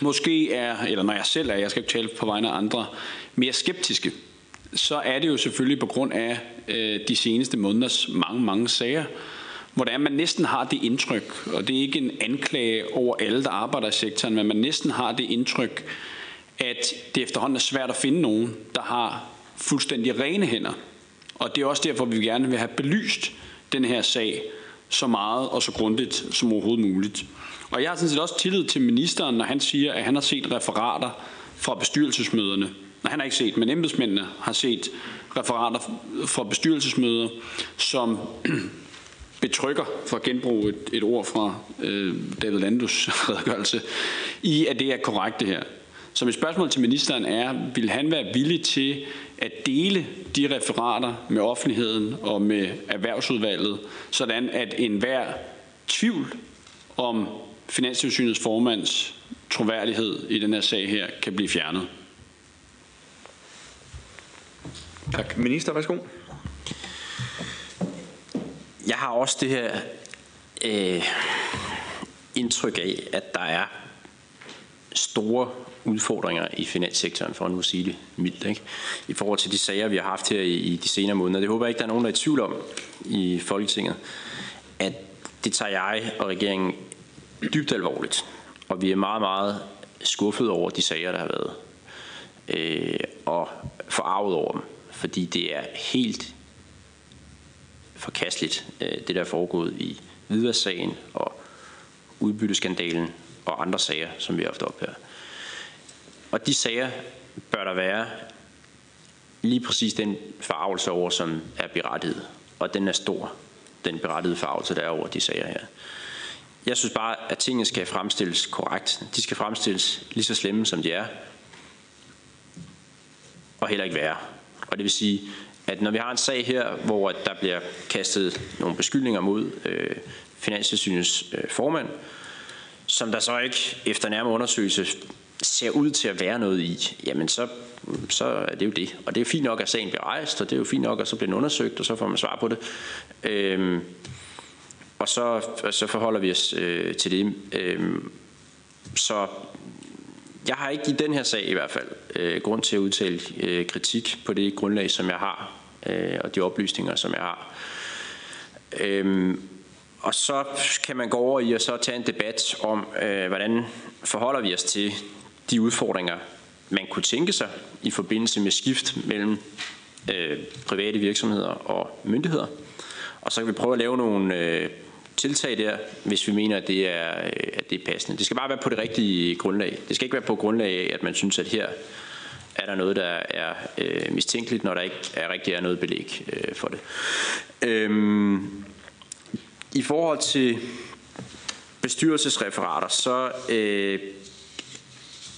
måske er, eller når jeg selv er, jeg skal ikke tale på vegne af andre, mere skeptiske, så er det jo selvfølgelig på grund af øh, de seneste måneders mange, mange sager, hvor det er, man næsten har det indtryk, og det er ikke en anklage over alle, der arbejder i sektoren, men man næsten har det indtryk, at det efterhånden er svært at finde nogen, der har fuldstændig rene hænder. Og det er også derfor, vi gerne vil have belyst den her sag så meget og så grundigt som overhovedet muligt. Og jeg har sådan set også tillid til ministeren, når han siger, at han har set referater fra bestyrelsesmøderne. Nej, han har ikke set, men embedsmændene har set referater fra bestyrelsesmøder, som [CLEARS THROAT] betrykker, for at genbruge et, et ord fra øh, David Landus [LAUGHS] redegørelse, i at det er korrekt det her. Så mit spørgsmål til ministeren er, vil han være villig til at dele de referater med offentligheden og med erhvervsudvalget, sådan at enhver tvivl om Finanstilsynets formands troværdighed i den her sag her kan blive fjernet? Tak. Minister, værsgo. Jeg har også det her øh, indtryk af, at der er store udfordringer i finanssektoren, for at nu sige det mildt, ikke? i forhold til de sager, vi har haft her i, i de senere måneder. Det håber jeg ikke, der er nogen, der er i tvivl om i Folketinget, at det tager jeg og regeringen dybt alvorligt. Og vi er meget, meget skuffet over de sager, der har været. Øh, og forarvet over dem. Fordi det er helt forkasteligt, øh, det der er foregået i Hvidvask-sagen og udbytteskandalen og andre sager, som vi har haft op her. Og de sager bør der være lige præcis den farvelse over, som er berettiget. Og den er stor, den berettigede farvelse, der er over de sager her. Jeg synes bare, at tingene skal fremstilles korrekt. De skal fremstilles lige så slemme, som de er. Og heller ikke værre. Og det vil sige, at når vi har en sag her, hvor der bliver kastet nogle beskyldninger mod øh, Finanstilsynets øh, formand, som der så ikke efter nærmere undersøgelse ser ud til at være noget i, jamen så, så er det jo det. Og det er jo fint nok, at sagen bliver rejst, og det er jo fint nok, at så bliver den undersøgt, og så får man svar på det. Øhm, og så, så forholder vi os øh, til det. Øh, så jeg har ikke i den her sag i hvert fald øh, grund til at udtale øh, kritik på det grundlag, som jeg har, øh, og de oplysninger, som jeg har. Øh, og så kan man gå over i og så tage en debat om, øh, hvordan forholder vi os til de udfordringer, man kunne tænke sig i forbindelse med skift mellem øh, private virksomheder og myndigheder. Og så kan vi prøve at lave nogle øh, tiltag der, hvis vi mener, at det, er, øh, at det er passende. Det skal bare være på det rigtige grundlag. Det skal ikke være på grundlag af, at man synes, at her er der noget, der er øh, mistænkeligt, når der ikke er rigtig er noget belæg øh, for det. Øhm, I forhold til bestyrelsesreferater, så øh,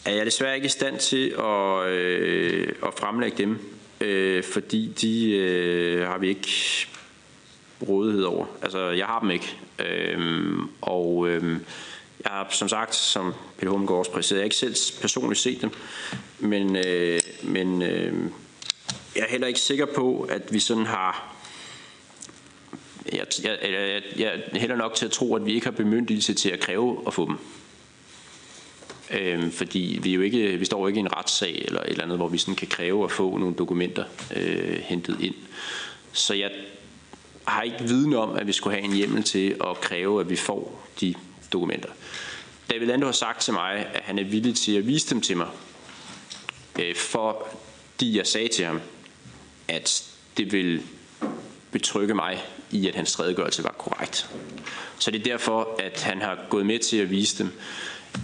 er jeg desværre ikke i stand til at, øh, at fremlægge dem, øh, fordi de øh, har vi ikke rådighed over. Altså, jeg har dem ikke. Øhm, og øhm, jeg har som sagt, som Peter Hummelgaard også præciseret, jeg har ikke selv personligt set dem, men, øh, men øh, jeg er heller ikke sikker på, at vi sådan har jeg, jeg, jeg, jeg er heller nok til at tro, at vi ikke har bemyndigelse til at kræve at få dem. Øhm, fordi vi jo ikke, vi står jo ikke i en retssag eller et eller andet, hvor vi sådan kan kræve at få nogle dokumenter øh, hentet ind. Så jeg har ikke viden om, at vi skulle have en hjemmel til at kræve, at vi får de dokumenter. David Lando har sagt til mig, at han er villig til at vise dem til mig, øh, fordi jeg sagde til ham, at det vil betrygge mig i, at hans redegørelse var korrekt. Så det er derfor, at han har gået med til at vise dem.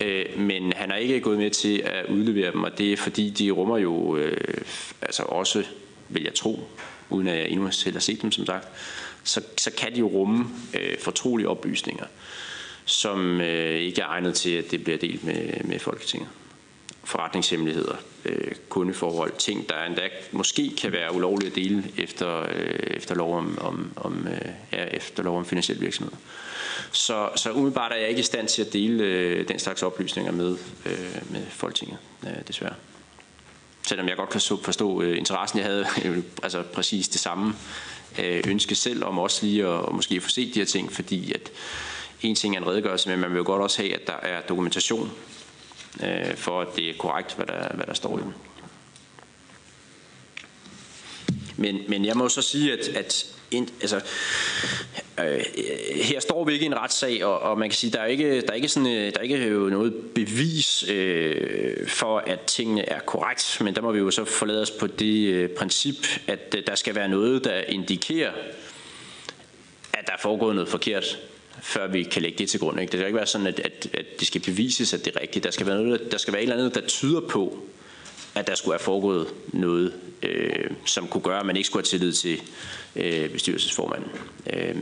Øh, men han har ikke gået med til at udlevere dem, og det er fordi, de rummer jo øh, altså også, vil jeg tro, uden at jeg endnu selv har set dem som sagt, så, så kan de jo rumme øh, fortrolige oplysninger, som øh, ikke er egnet til, at det bliver delt med, med Folketinget. Forretningshemmeligheder, øh, kundeforhold, ting, der endda måske kan være ulovlige at dele efter, øh, efter, lov om, om, om, øh, ja, efter lov om finansiel virksomhed. Så, så umiddelbart er jeg ikke i stand til at dele øh, den slags oplysninger med, øh, med Folketinget, øh, desværre. Selvom jeg godt kan forstå øh, interessen, jeg havde [LAUGHS] altså præcis det samme Øh, ønske selv om også lige at, måske få set de her ting, fordi at en ting er en redegørelse, men man vil jo godt også have, at der er dokumentation øh, for, at det er korrekt, hvad der, hvad der står i den. Men, men jeg må så sige, at, at ind, altså, øh, her står vi ikke i en retssag, og, og man kan sige, der er ikke, der er ikke sådan, øh, der er ikke noget bevis øh, for, at tingene er korrekt, men der må vi jo så forlade os på det øh, princip, at øh, der skal være noget, der indikerer, at der er foregået noget forkert før vi kan lægge det til grund. Ikke? Det skal ikke være sådan, at, at, at det skal bevises, at det er rigtigt. Der skal være, noget, der skal være et eller andet, der tyder på, at der skulle have foregået noget, øh, som kunne gøre, at man ikke skulle have tillid til øh, bestyrelsesformanden. Øh,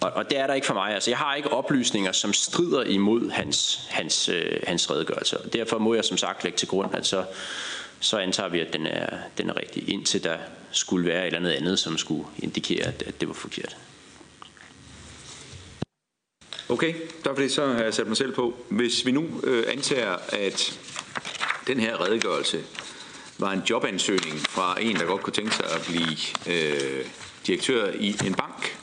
og, og det er der ikke for mig. Altså, jeg har ikke oplysninger, som strider imod hans, hans, øh, hans redegørelse. Og derfor må jeg som sagt lægge til grund, at så, så antager vi, at den er, den er rigtig, indtil der skulle være et eller andet andet, som skulle indikere, at, at det var forkert. Okay, der det, så har jeg sat mig selv på. Hvis vi nu øh, antager, at den her redegørelse var en jobansøgning fra en, der godt kunne tænke sig at blive øh, direktør i en bank,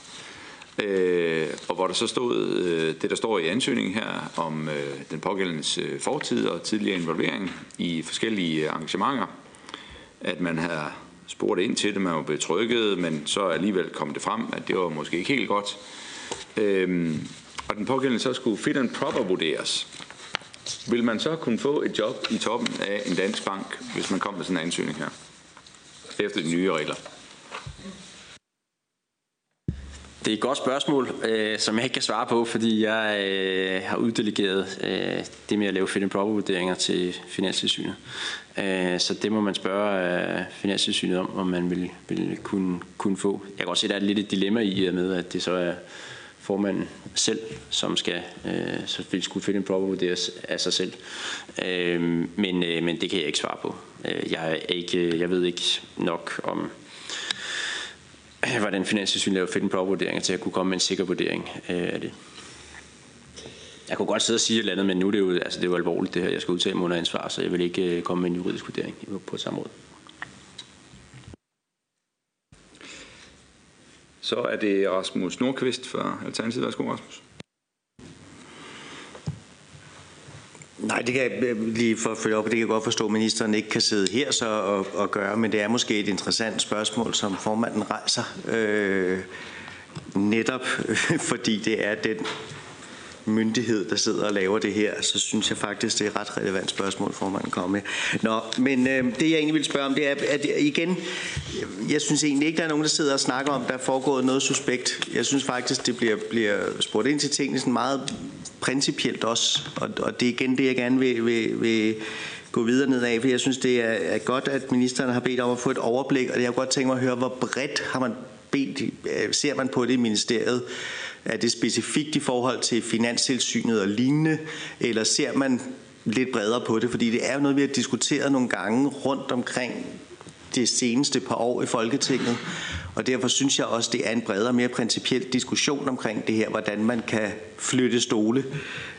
øh, og hvor der så stod øh, det, der står i ansøgningen her om øh, den pågældendes øh, fortid og tidligere involvering i forskellige øh, arrangementer, at man havde spurgt ind til det, man var betrykket, men så alligevel kom det frem, at det var måske ikke helt godt. Øh, og den pågældende så skulle fit and proper vurderes, vil man så kunne få et job i toppen af en dansk bank, hvis man kommer med sådan en ansøgning her, efter de nye regler? Det er et godt spørgsmål, øh, som jeg ikke kan svare på, fordi jeg øh, har uddelegeret øh, det med at lave fit and proper vurderinger til Finanstilsynet. Øh, så det må man spørge øh, Finanstilsynet om, om man vil, vil kunne, kunne få. Jeg kan også se, at der er lidt et dilemma i med, at det så er formanden selv, som skal øh, vil skulle finde en proper vurderes af sig selv. Øh, men, øh, men det kan jeg ikke svare på. Øh, jeg, er ikke, jeg ved ikke nok om, hvordan Finanstilsynet laver fit proper vurdering til at kunne komme med en sikker vurdering øh, af det. Jeg kunne godt sidde og sige et eller andet, men nu er det jo, altså det er jo alvorligt det her, jeg skal udtale mig under ansvar, så jeg vil ikke øh, komme med en juridisk vurdering på et samråd. Så er det Rasmus Nordqvist fra Alternativet. Værsgo, Rasmus. Nej, det kan jeg øh, lige for at følge op, det kan jeg godt forstå, at ministeren ikke kan sidde her så og, og gøre, men det er måske et interessant spørgsmål, som formanden rejser, øh, netop [LAUGHS] fordi det er den myndighed, der sidder og laver det her, så synes jeg faktisk, det er et ret relevant spørgsmål, for man kommer med. Nå, men øh, det jeg egentlig vil spørge om, det er, at øh, igen, jeg synes egentlig ikke, der er nogen, der sidder og snakker om, der er foregået noget suspekt. Jeg synes faktisk, det bliver, bliver spurgt ind til tingene sådan meget principielt også, og, og det er igen det, jeg gerne vil, vil, vil gå videre ned af, for jeg synes, det er, er godt, at ministeren har bedt om at få et overblik, og jeg kunne godt tænke mig at høre, hvor bredt har man bedt, øh, ser man på det i ministeriet, er det specifikt i forhold til finanstilsynet og lignende, eller ser man lidt bredere på det? Fordi det er jo noget, vi har diskuteret nogle gange rundt omkring det seneste par år i Folketinget. Og derfor synes jeg også, det er en bredere, mere principiel diskussion omkring det her, hvordan man kan flytte stole.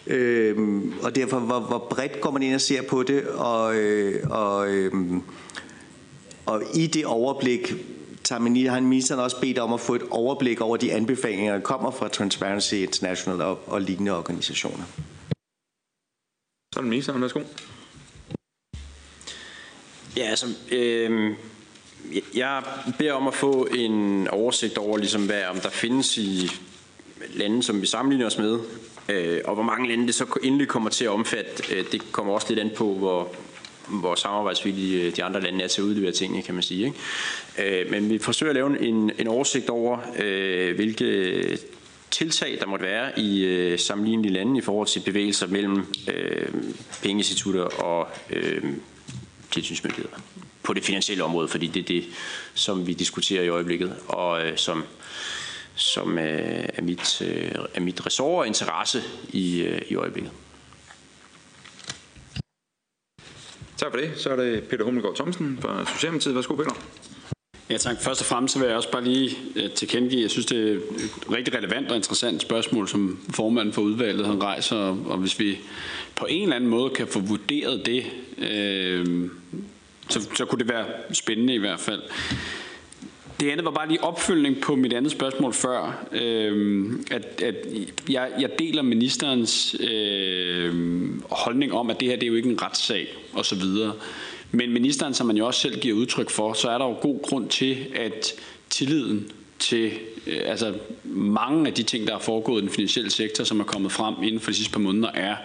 Øhm, og derfor, hvor, hvor bredt går man ind og ser på det, og, øh, og, øh, og i det overblik, har ministeren også bedt om at få et overblik over de anbefalinger, der kommer fra Transparency International og, og lignende organisationer. Så er det ministeren, værsgo. Ja, altså, øh, jeg beder om at få en oversigt over, ligesom, hvad, om der findes i lande, som vi sammenligner os med, øh, og hvor mange lande det så endelig kommer til at omfatte. Øh, det kommer også lidt an på, hvor, hvor samarbejdsvillige øh, de andre lande er til at udlevere tingene, kan man sige. Ikke? Øh, men vi forsøger at lave en, en oversigt over, øh, hvilke tiltag, der måtte være i øh, sammenlignelige lande i forhold til bevægelser mellem øh, pengeinstitutter og øh, tilsynsmyndigheder på det finansielle område, fordi det er det, som vi diskuterer i øjeblikket, og øh, som som øh, er mit, øh, er mit ressort og interesse i, i øjeblikket. Tak for det. Så er det Peter Hummelgaard Thomsen fra Socialdemokratiet. Værsgo, Peter. Ja, tak. Først og fremmest vil jeg også bare lige øh, tilkendegive, jeg synes, det er et rigtig relevant og interessant spørgsmål, som formanden for udvalget han rejser, og hvis vi på en eller anden måde kan få vurderet det, øh, så, så kunne det være spændende i hvert fald. Det andet var bare lige opfølgning på mit andet spørgsmål før, øh, at, at jeg, jeg deler ministerens øh, holdning om, at det her det er jo ikke en retssag osv., men ministeren, som man jo også selv giver udtryk for, så er der jo god grund til, at tilliden til øh, altså mange af de ting, der er foregået i den finansielle sektor, som er kommet frem inden for de sidste par måneder, er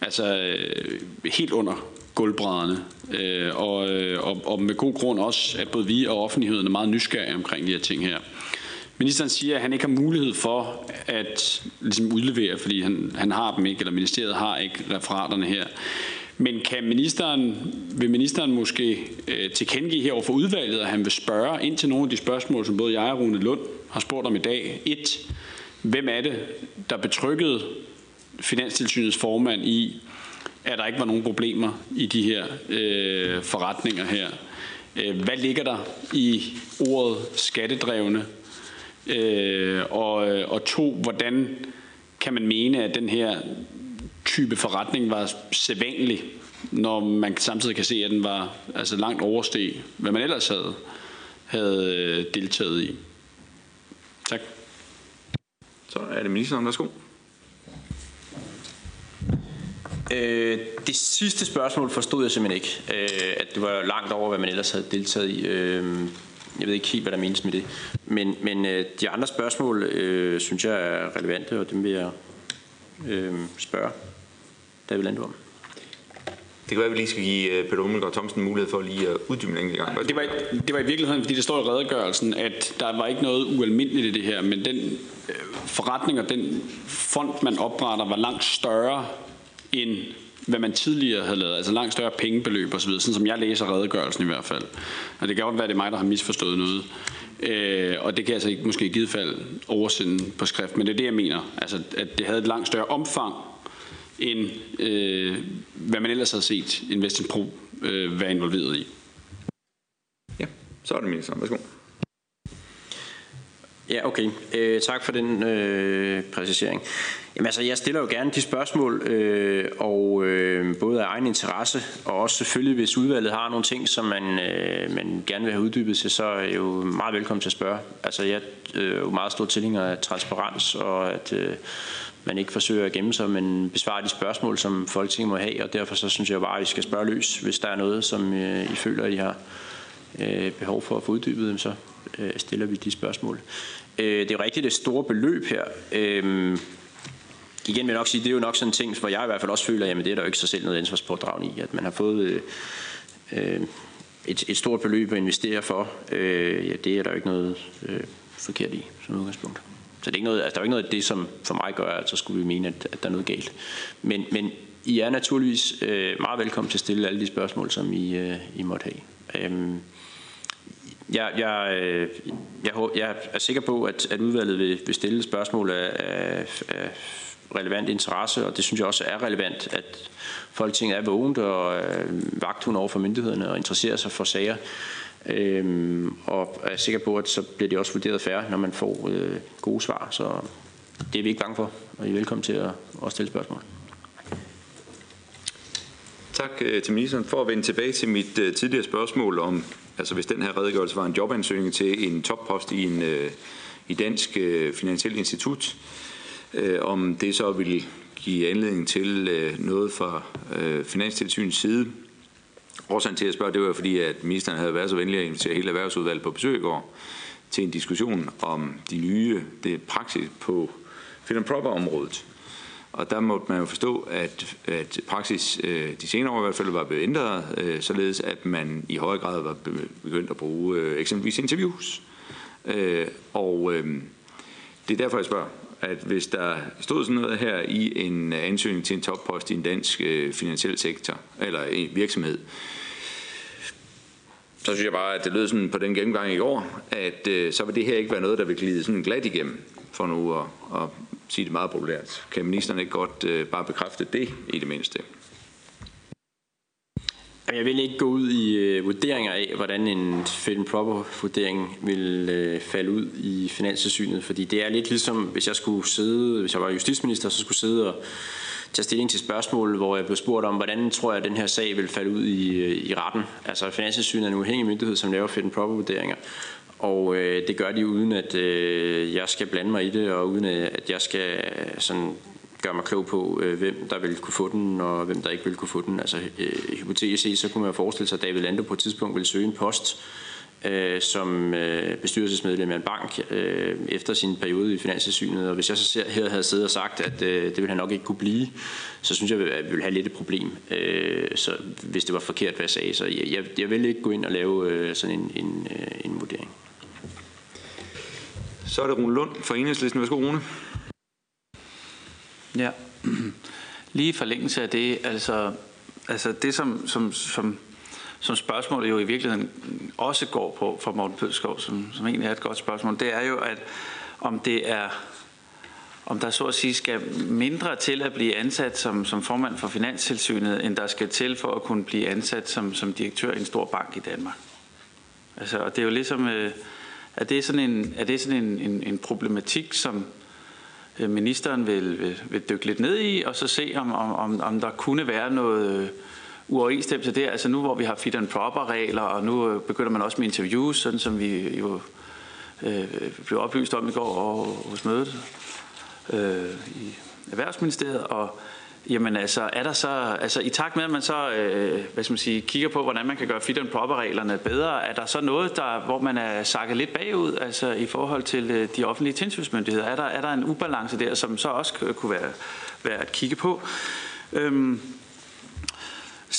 altså øh, helt under gulvbrædderne. Øh, og, øh, og, og med god grund også, at både vi og offentligheden er meget nysgerrige omkring de her ting her. Ministeren siger, at han ikke har mulighed for at ligesom udlevere, fordi han, han har dem ikke, eller ministeriet har ikke referaterne her. Men kan ministeren, vil ministeren måske øh, tilkendegive her over for udvalget, at han vil spørge ind til nogle af de spørgsmål, som både jeg og Rune Lund har spurgt om i dag. Et, hvem er det, der betrykkede Finanstilsynets formand i, at der ikke var nogen problemer i de her øh, forretninger her? Øh, hvad ligger der i ordet skattedrevne? Øh, og, øh, og to, hvordan kan man mene, at den her type forretning var sædvanlig, når man samtidig kan se, at den var altså langt oversteg, hvad man ellers havde, havde øh, deltaget i. Tak. Så er det ministeren, værsgo. Øh, det sidste spørgsmål forstod jeg simpelthen ikke. Øh, at det var langt over, hvad man ellers havde deltaget i. Øh, jeg ved ikke helt, hvad der menes med det. Men, men øh, de andre spørgsmål øh, synes jeg er relevante, og dem vil jeg øh, spørge David Landrum. Det kan være, at vi lige skal give øh, Peter Ummelgaard Thomsen mulighed for lige at uddybe en gang. Det var, det var i virkeligheden, fordi det står i redegørelsen, at der var ikke noget ualmindeligt i det her, men den øh, forretning og den fond, man opretter, var langt større end hvad man tidligere havde lavet, altså langt større pengebeløb osv., sådan som jeg læser redegørelsen i hvert fald. Og det kan godt være, at det er mig, der har misforstået noget. Øh, og det kan jeg altså ikke måske i givet fald oversende på skrift, men det er det, jeg mener. Altså, at det havde et langt større omfang, end øh, hvad man ellers har set Investing Pro øh, være involveret i. Ja, så er det ministeren. Værsgo. Ja, okay. Øh, tak for den øh, præcisering. Jamen altså, jeg stiller jo gerne de spørgsmål, øh, og øh, både af egen interesse, og også selvfølgelig, hvis udvalget har nogle ting, som man, øh, man gerne vil have uddybet til, så er jeg jo meget velkommen til at spørge. Altså, jeg øh, er jo meget stor tilhænger af transparens, og at øh, man ikke forsøger at gemme sig, men besvare de spørgsmål, som Folketinget må have, og derfor så synes jeg bare, at I skal spørge løs, hvis der er noget, som øh, I føler, at I har øh, behov for at få uddybet, så øh, stiller vi de spørgsmål. Øh, det er jo rigtigt det store beløb her. Øh, igen vil jeg nok sige, det er jo nok sådan en ting, hvor jeg i hvert fald også føler, at det er der jo ikke så selv noget ansvarspådragende i, at man har fået øh, øh, et, et stort beløb at investere for. Øh, ja, det er der jo ikke noget øh, forkert i som udgangspunkt. Så det er ikke noget, altså, der er jo ikke noget af det, som for mig gør, at så skulle vi mene, at, at der er noget galt. Men, men I er naturligvis øh, meget velkommen til at stille alle de spørgsmål, som I, øh, I måtte have. Øh, jeg, jeg, øh, jeg, jeg er sikker på, at, at udvalget vil, vil stille spørgsmål af, af, af relevant interesse, og det synes jeg også er relevant, at Folketinget er vågent og øh, vagthund over for myndighederne og interesserer sig for sager. Øhm, og er sikker på, at så bliver det også vurderet færre, når man får øh, gode svar. Så det er vi ikke bange for, og I er velkommen til at, at stille spørgsmål. Tak øh, til ministeren. For at vende tilbage til mit øh, tidligere spørgsmål om, altså hvis den her redegørelse var en jobansøgning til en toppost i en øh, i Dansk øh, Finansielt Institut, øh, om det så ville give anledning til øh, noget fra øh, Finanstilsynets side. Årsagen til at spørge, det var fordi, at ministeren havde været så venlig at invitere hele erhvervsudvalget på besøg i går til en diskussion om de nye det praksis på fit proper området. Og der måtte man jo forstå, at, at praksis øh, de senere år i hvert fald var blevet ændret, øh, således at man i højere grad var begyndt at bruge øh, eksempelvis interviews. Øh, og øh, det er derfor, jeg spørger, at hvis der stod sådan noget her i en ansøgning til en toppost i en dansk øh, finansiel sektor, eller en virksomhed, så synes jeg bare, at det lød sådan på den gennemgang i går, at øh, så vil det her ikke være noget, der vil glide sådan glat igennem, for nu at, at sige det meget populært. Kan ministeren ikke godt øh, bare bekræfte det i det mindste? Jeg vil ikke gå ud i øh, vurderinger af, hvordan en fit and proper vurdering vil øh, falde ud i finanssynet, fordi det er lidt ligesom, hvis jeg skulle sidde, hvis jeg var justitsminister, så skulle sidde og tage stilling til spørgsmål, hvor jeg blev spurgt om, hvordan tror jeg, at den her sag vil falde ud i, øh, i retten. Altså finanssynet er en uafhængig myndighed, som laver fit and proper vurderinger, og øh, det gør de uden, at øh, jeg skal blande mig i det, og uden øh, at jeg skal øh, sådan gøre mig klog på, øh, hvem der vil kunne få den, og hvem der ikke vil kunne få den. Altså øh, hypotetisk set, så kunne man forestille sig, at David Lando på et tidspunkt ville søge en post øh, som øh, bestyrelsesmedlem af en bank øh, efter sin periode i Finanssynet. Og hvis jeg så her havde siddet og sagt, at øh, det ville han nok ikke kunne blive, så synes jeg, at vi ville have lidt et problem, øh, så, hvis det var forkert, hvad jeg sagde. Så jeg, jeg, jeg vil ikke gå ind og lave øh, sådan en, en, øh, en vurdering. Så er det Rune Lund fra Enhedslisten. Værsgo, Rune. Ja, [CLEARS THROAT] lige i forlængelse af det, altså, altså det som, som, som, som spørgsmålet jo i virkeligheden også går på fra Morten Pødskov, som, som egentlig er et godt spørgsmål, det er jo, at om det er om der så at sige skal mindre til at blive ansat som, som formand for Finanstilsynet, end der skal til for at kunne blive ansat som, som direktør i en stor bank i Danmark. Altså, og det er jo ligesom, øh, er det sådan en, er det sådan en, en, en problematik, som, øh, ministeren vil, vil, vil dykke lidt ned i, og så se, om, om, om der kunne være noget øh, uoverensstemmelse der. Altså nu, hvor vi har fit and proper regler, og nu øh, begynder man også med interviews, sådan som vi jo øh, blev oplyst om i går og, hos mødet øh, i Erhvervsministeriet, og Jamen altså, er der så, altså i takt med, at man så, øh, hvad skal man sige, kigger på, hvordan man kan gøre fit and proper reglerne bedre, er der så noget, der, hvor man er sakket lidt bagud, altså i forhold til øh, de offentlige tilsynsmyndigheder? Er der, er der en ubalance der, som så også kunne være, være at kigge på? Øhm,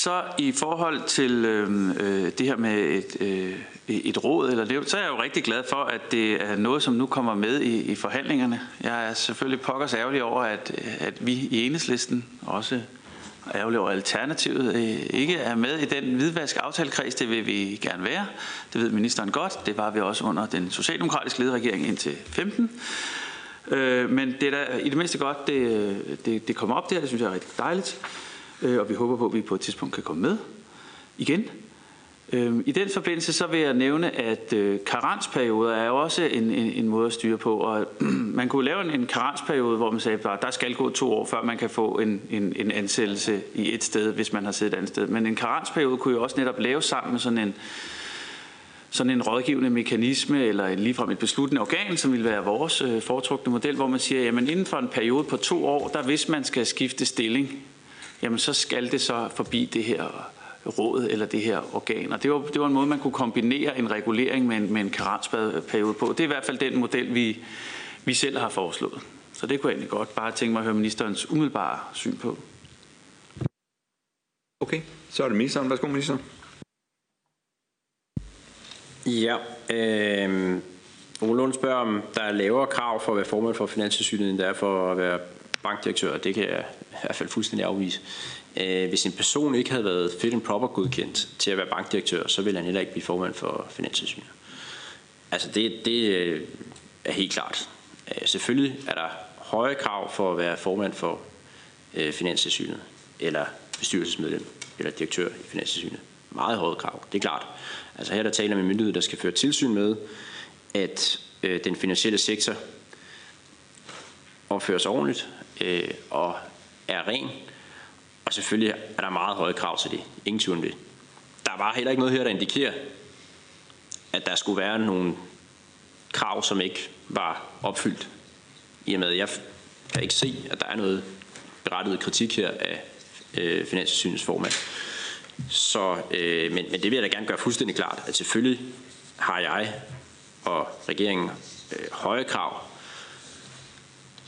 så i forhold til øhm, øh, det her med et, øh, et råd eller det, så er jeg jo rigtig glad for, at det er noget, som nu kommer med i, i forhandlingerne. Jeg er selvfølgelig pokkers ærgerlig over, at, at vi i enhedslisten også ærgerlig over Alternativet øh, ikke er med i den hvidvask aftalekreds. Det vil vi gerne være. Det ved ministeren godt. Det var vi også under den socialdemokratiske lederregering indtil 15. Øh, men det er da i det mindste godt, det, øh, det, det kommer op der. Det synes jeg er rigtig dejligt. Øh, og vi håber på, at vi på et tidspunkt kan komme med igen. Øhm, I den forbindelse så vil jeg nævne, at øh, karensperioder er jo også en, en, en måde at styre på. Og [CLEARS THROAT] man kunne lave en, en karensperiode, hvor man sagde, at der skal gå to år, før man kan få en, en, en ansættelse i et sted, hvis man har siddet et andet sted. Men en karensperiode kunne jo også netop lave sammen med sådan en, sådan en rådgivende mekanisme eller en, ligefrem et besluttende organ, som vil være vores øh, foretrukne model, hvor man siger, at inden for en periode på to år, der hvis man skal skifte stilling, jamen så skal det så forbi det her råd eller det her organ. Og det var, det var en måde, man kunne kombinere en regulering med en, med en karensperiode på. Det er i hvert fald den model, vi, vi selv har foreslået. Så det kunne jeg egentlig godt bare tænke mig at høre ministerens umiddelbare syn på. Okay, så er det ministeren. Værsgo, minister. Ja, øh, Ole Lund spørger, om der er lavere krav for at være formand for Finanssynet, end der er for at være bankdirektør. Det kan jeg i hvert fald fuldstændig afvise. Øh, hvis en person ikke havde været fit and proper godkendt til at være bankdirektør, så ville han heller ikke blive formand for Finanstilsynet. Altså det, det øh, er helt klart. Øh, selvfølgelig er der høje krav for at være formand for Finanstilsynet, eller bestyrelsesmedlem, eller direktør i Finanstilsynet. Meget høje krav, det er klart. Altså her der taler med myndighed, der skal føre tilsyn med, at den finansielle sektor opfører sig øh, og er ren, og selvfølgelig er der meget høje krav til det. Ingen tvivl om det. Der var heller ikke noget her, der indikerer, at der skulle være nogle krav, som ikke var opfyldt. I og med, at jeg kan ikke se, at der er noget berettiget kritik her af øh, Finanssynets formand. Så, øh, men, men det vil jeg da gerne gøre fuldstændig klart, at selvfølgelig har jeg og regeringen øh, høje krav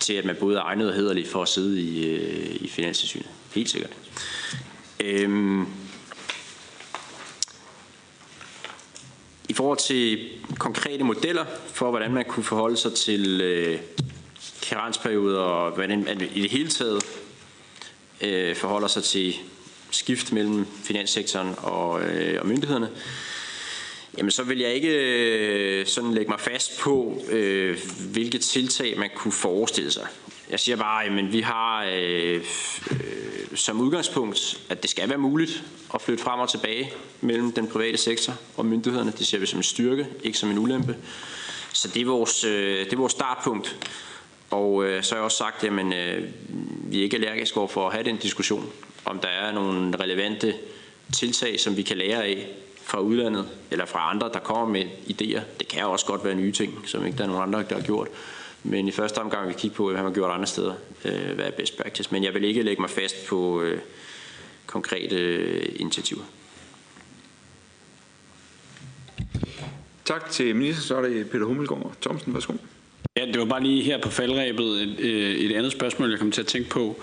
til, at man både er egnet og hederlig for at sidde i, øh, i Finanssynet. Helt sikkert. Øhm, I forhold til konkrete modeller for, hvordan man kunne forholde sig til øh, karensperioder og hvordan man i det hele taget øh, forholder sig til skift mellem finanssektoren og, øh, og myndighederne, Jamen, så vil jeg ikke øh, sådan lægge mig fast på, øh, hvilke tiltag man kunne forestille sig. Jeg siger bare, at vi har øh, øh, som udgangspunkt, at det skal være muligt at flytte frem og tilbage mellem den private sektor og myndighederne. Det ser vi som en styrke, ikke som en ulempe. Så det er vores, øh, det er vores startpunkt. Og øh, så har jeg også sagt, at jamen, øh, vi er ikke allergiske over for at have den diskussion, om der er nogle relevante tiltag, som vi kan lære af fra udlandet, eller fra andre, der kommer med idéer. Det kan også godt være nye ting, som ikke der er nogen andre, der har gjort. Men i første omgang vil vi kigge på, hvad man har gjort andre steder. Øh, hvad er best practice. Men jeg vil ikke lægge mig fast på øh, konkrete øh, initiativer. Tak til ministeren. Så er det Peter Hummelgaard Thomsen. Værsgo. Ja, det var bare lige her på faldrebet et, øh, et andet spørgsmål, jeg kom til at tænke på.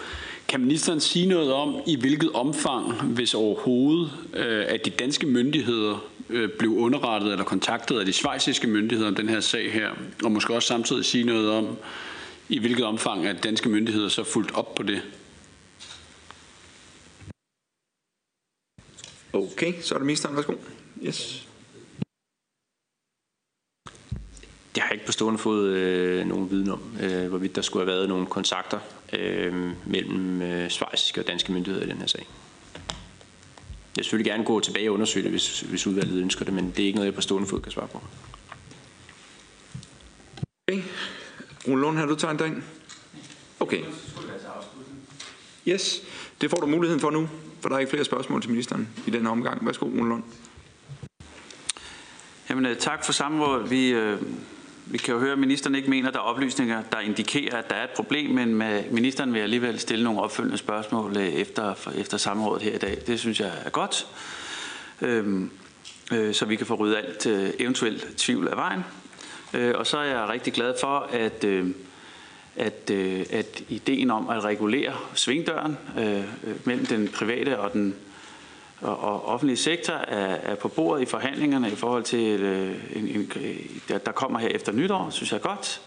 Kan ministeren sige noget om, i hvilket omfang, hvis overhovedet, øh, at de danske myndigheder øh, blev underrettet eller kontaktet af de svejsiske myndigheder om den her sag her, og måske også samtidig sige noget om, i hvilket omfang at danske myndigheder så fulgt op på det? Okay, så er det ministeren. Værsgo. Yes. Det har jeg ikke på stående fod øh, nogen viden om, øh, hvorvidt der skulle have været nogle kontakter øh, mellem øh, svejsiske og danske myndigheder i den her sag. Jeg vil selvfølgelig gerne gå tilbage og undersøge det, hvis, hvis udvalget ønsker det, men det er ikke noget, jeg på stående fod kan svare på. Okay. Rune Lund, har du tegnet dig? Okay. Yes, det får du muligheden for nu, for der er ikke flere spørgsmål til ministeren i den omgang. Værsgo, Rune Lund. Jamen, øh, tak for samrådet. Vi, øh, vi kan jo høre, at ministeren ikke mener, at der er oplysninger, der indikerer, at der er et problem, men med, ministeren vil alligevel stille nogle opfølgende spørgsmål øh, efter, efter samrådet her i dag. Det synes jeg er godt, øhm, øh, så vi kan få ryddet alt øh, eventuelt tvivl af vejen. Øh, og så er jeg rigtig glad for, at, øh, at, øh, at ideen om at regulere svingdøren øh, øh mellem den private og den og, og offentlige sektor er, er på bordet i forhandlingerne i forhold til, øh, en, en, der, der kommer her efter nytår, synes jeg er godt.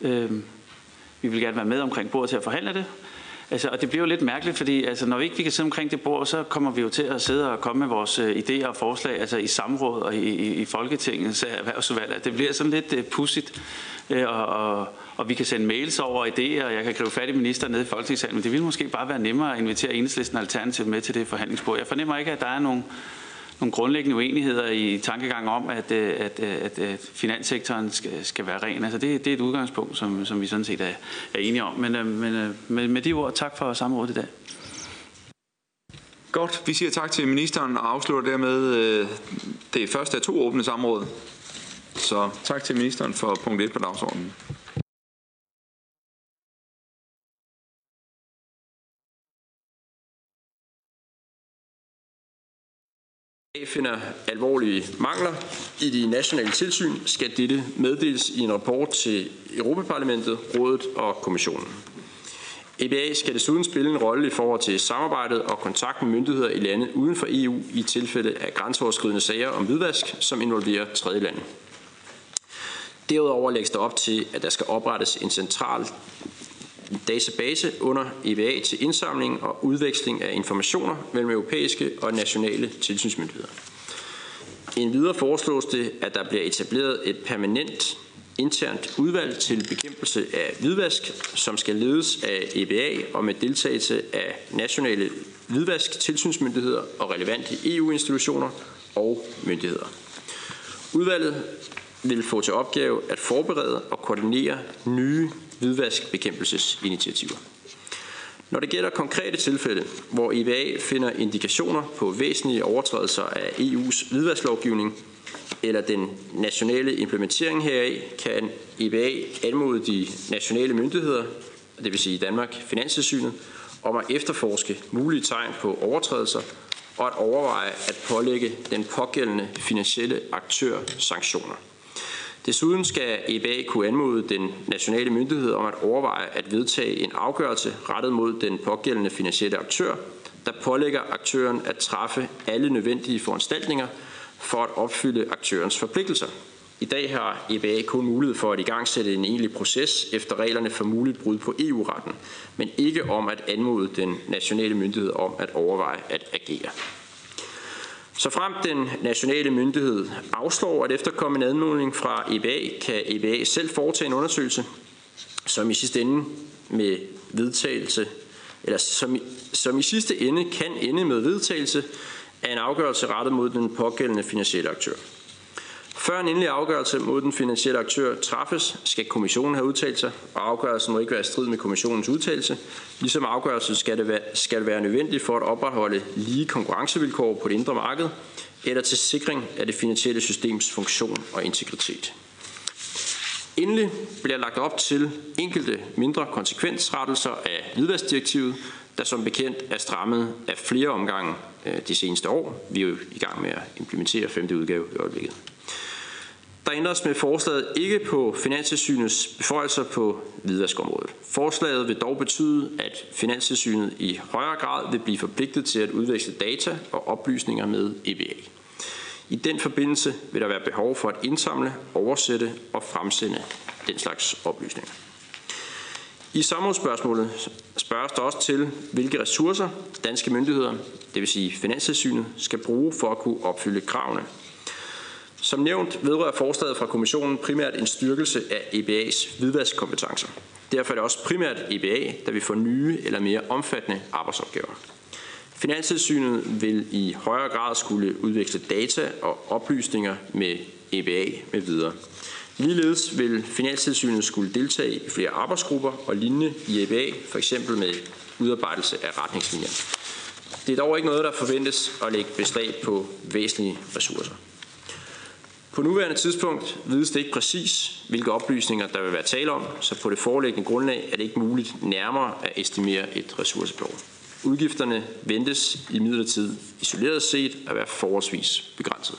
Øh, vi vil gerne være med omkring bordet til at forhandle det. Altså, og det bliver jo lidt mærkeligt, fordi altså, når vi ikke vi kan sidde omkring det bord, så kommer vi jo til at sidde og komme med vores øh, idéer og forslag altså i samråd og i, i, i Folketingets erhvervsudvalg. Altså, det bliver sådan lidt øh, pudsigt, øh, og, og, og vi kan sende mails over idéer, og jeg kan gribe fat i minister nede i Folketingssalen, men det ville måske bare være nemmere at invitere enhedslisten Alternativ med til det forhandlingsbord. Jeg fornemmer ikke, at der er nogen, nogle grundlæggende uenigheder i tankegang om, at, øh, at, øh, at, at finanssektoren skal, skal være ren. Altså det, det er et udgangspunkt, som, som vi sådan set er, er enige om. Men, men med, med de ord, tak for samrådet i dag. Godt, vi siger tak til ministeren og afslutter dermed øh, det første af to åbne samråd. Så tak til ministeren for punkt 1 på dagsordenen. Finder alvorlige mangler i de nationale tilsyn, skal dette meddeles i en rapport til Europaparlamentet, Rådet og Kommissionen. EBA skal desuden spille en rolle i forhold til samarbejdet og kontakt med myndigheder i lande uden for EU i tilfælde af grænseoverskridende sager om hvidvask, som involverer tredje lande. Derudover lægges der op til, at der skal oprettes en central database under EVA til indsamling og udveksling af informationer mellem europæiske og nationale tilsynsmyndigheder. En videre foreslås det, at der bliver etableret et permanent internt udvalg til bekæmpelse af hvidvask, som skal ledes af EBA og med deltagelse af nationale hvidvask, tilsynsmyndigheder og relevante EU-institutioner og myndigheder. Udvalget vil få til opgave at forberede og koordinere nye hvidvaskbekæmpelsesinitiativer. Når det gælder konkrete tilfælde, hvor IBA finder indikationer på væsentlige overtrædelser af EU's hvidvasklovgivning eller den nationale implementering heraf, kan IBA anmode de nationale myndigheder, det vil sige i Danmark Finanstilsynet, om at efterforske mulige tegn på overtrædelser og at overveje at pålægge den pågældende finansielle aktør sanktioner. Desuden skal EBA kunne anmode den nationale myndighed om at overveje at vedtage en afgørelse rettet mod den pågældende finansielle aktør, der pålægger aktøren at træffe alle nødvendige foranstaltninger for at opfylde aktørens forpligtelser. I dag har EBA kun mulighed for at igangsætte en egentlig proces efter reglerne for muligt brud på EU-retten, men ikke om at anmode den nationale myndighed om at overveje at agere. Så frem den nationale myndighed afslår at efterkomme en anmodning fra EBA, kan EBA selv foretage en undersøgelse, som i sidste ende med vedtagelse, eller som, som i sidste ende kan ende med vedtagelse af en afgørelse rettet mod den pågældende finansielle aktør. Før en endelig afgørelse mod den finansielle aktør træffes, skal kommissionen have udtalt sig, og afgørelsen må ikke være i strid med kommissionens udtalelse. Ligesom afgørelsen skal det, være, skal være nødvendigt for at opretholde lige konkurrencevilkår på det indre marked, eller til sikring af det finansielle systems funktion og integritet. Endelig bliver lagt op til enkelte mindre konsekvensrettelser af hvidvaskdirektivet, der som bekendt er strammet af flere omgange øh, de seneste år. Vi er jo i gang med at implementere femte udgave i øjeblikket. Der ændres med forslaget ikke på Finanstilsynets beføjelser på hvidvaskområdet. Forslaget vil dog betyde, at Finanstilsynet i højere grad vil blive forpligtet til at udveksle data og oplysninger med EBA. I den forbindelse vil der være behov for at indsamle, oversætte og fremsende den slags oplysninger. I samrådsspørgsmålet spørges der også til, hvilke ressourcer danske myndigheder, det vil sige Finanstilsynet, skal bruge for at kunne opfylde kravene som nævnt vedrører forslaget fra kommissionen primært en styrkelse af EBA's hvidvaskkompetencer. Derfor er det også primært EBA, der vil få nye eller mere omfattende arbejdsopgaver. Finanstilsynet vil i højere grad skulle udveksle data og oplysninger med EBA med videre. Ligeledes vil Finanstilsynet skulle deltage i flere arbejdsgrupper og lignende i EBA, for eksempel med udarbejdelse af retningslinjer. Det er dog ikke noget, der forventes at lægge beslag på væsentlige ressourcer. På nuværende tidspunkt vides det ikke præcis, hvilke oplysninger der vil være tale om, så på det foreliggende grundlag er det ikke muligt nærmere at estimere et ressourcebehov. Udgifterne ventes i midlertid isoleret set at være forholdsvis begrænset.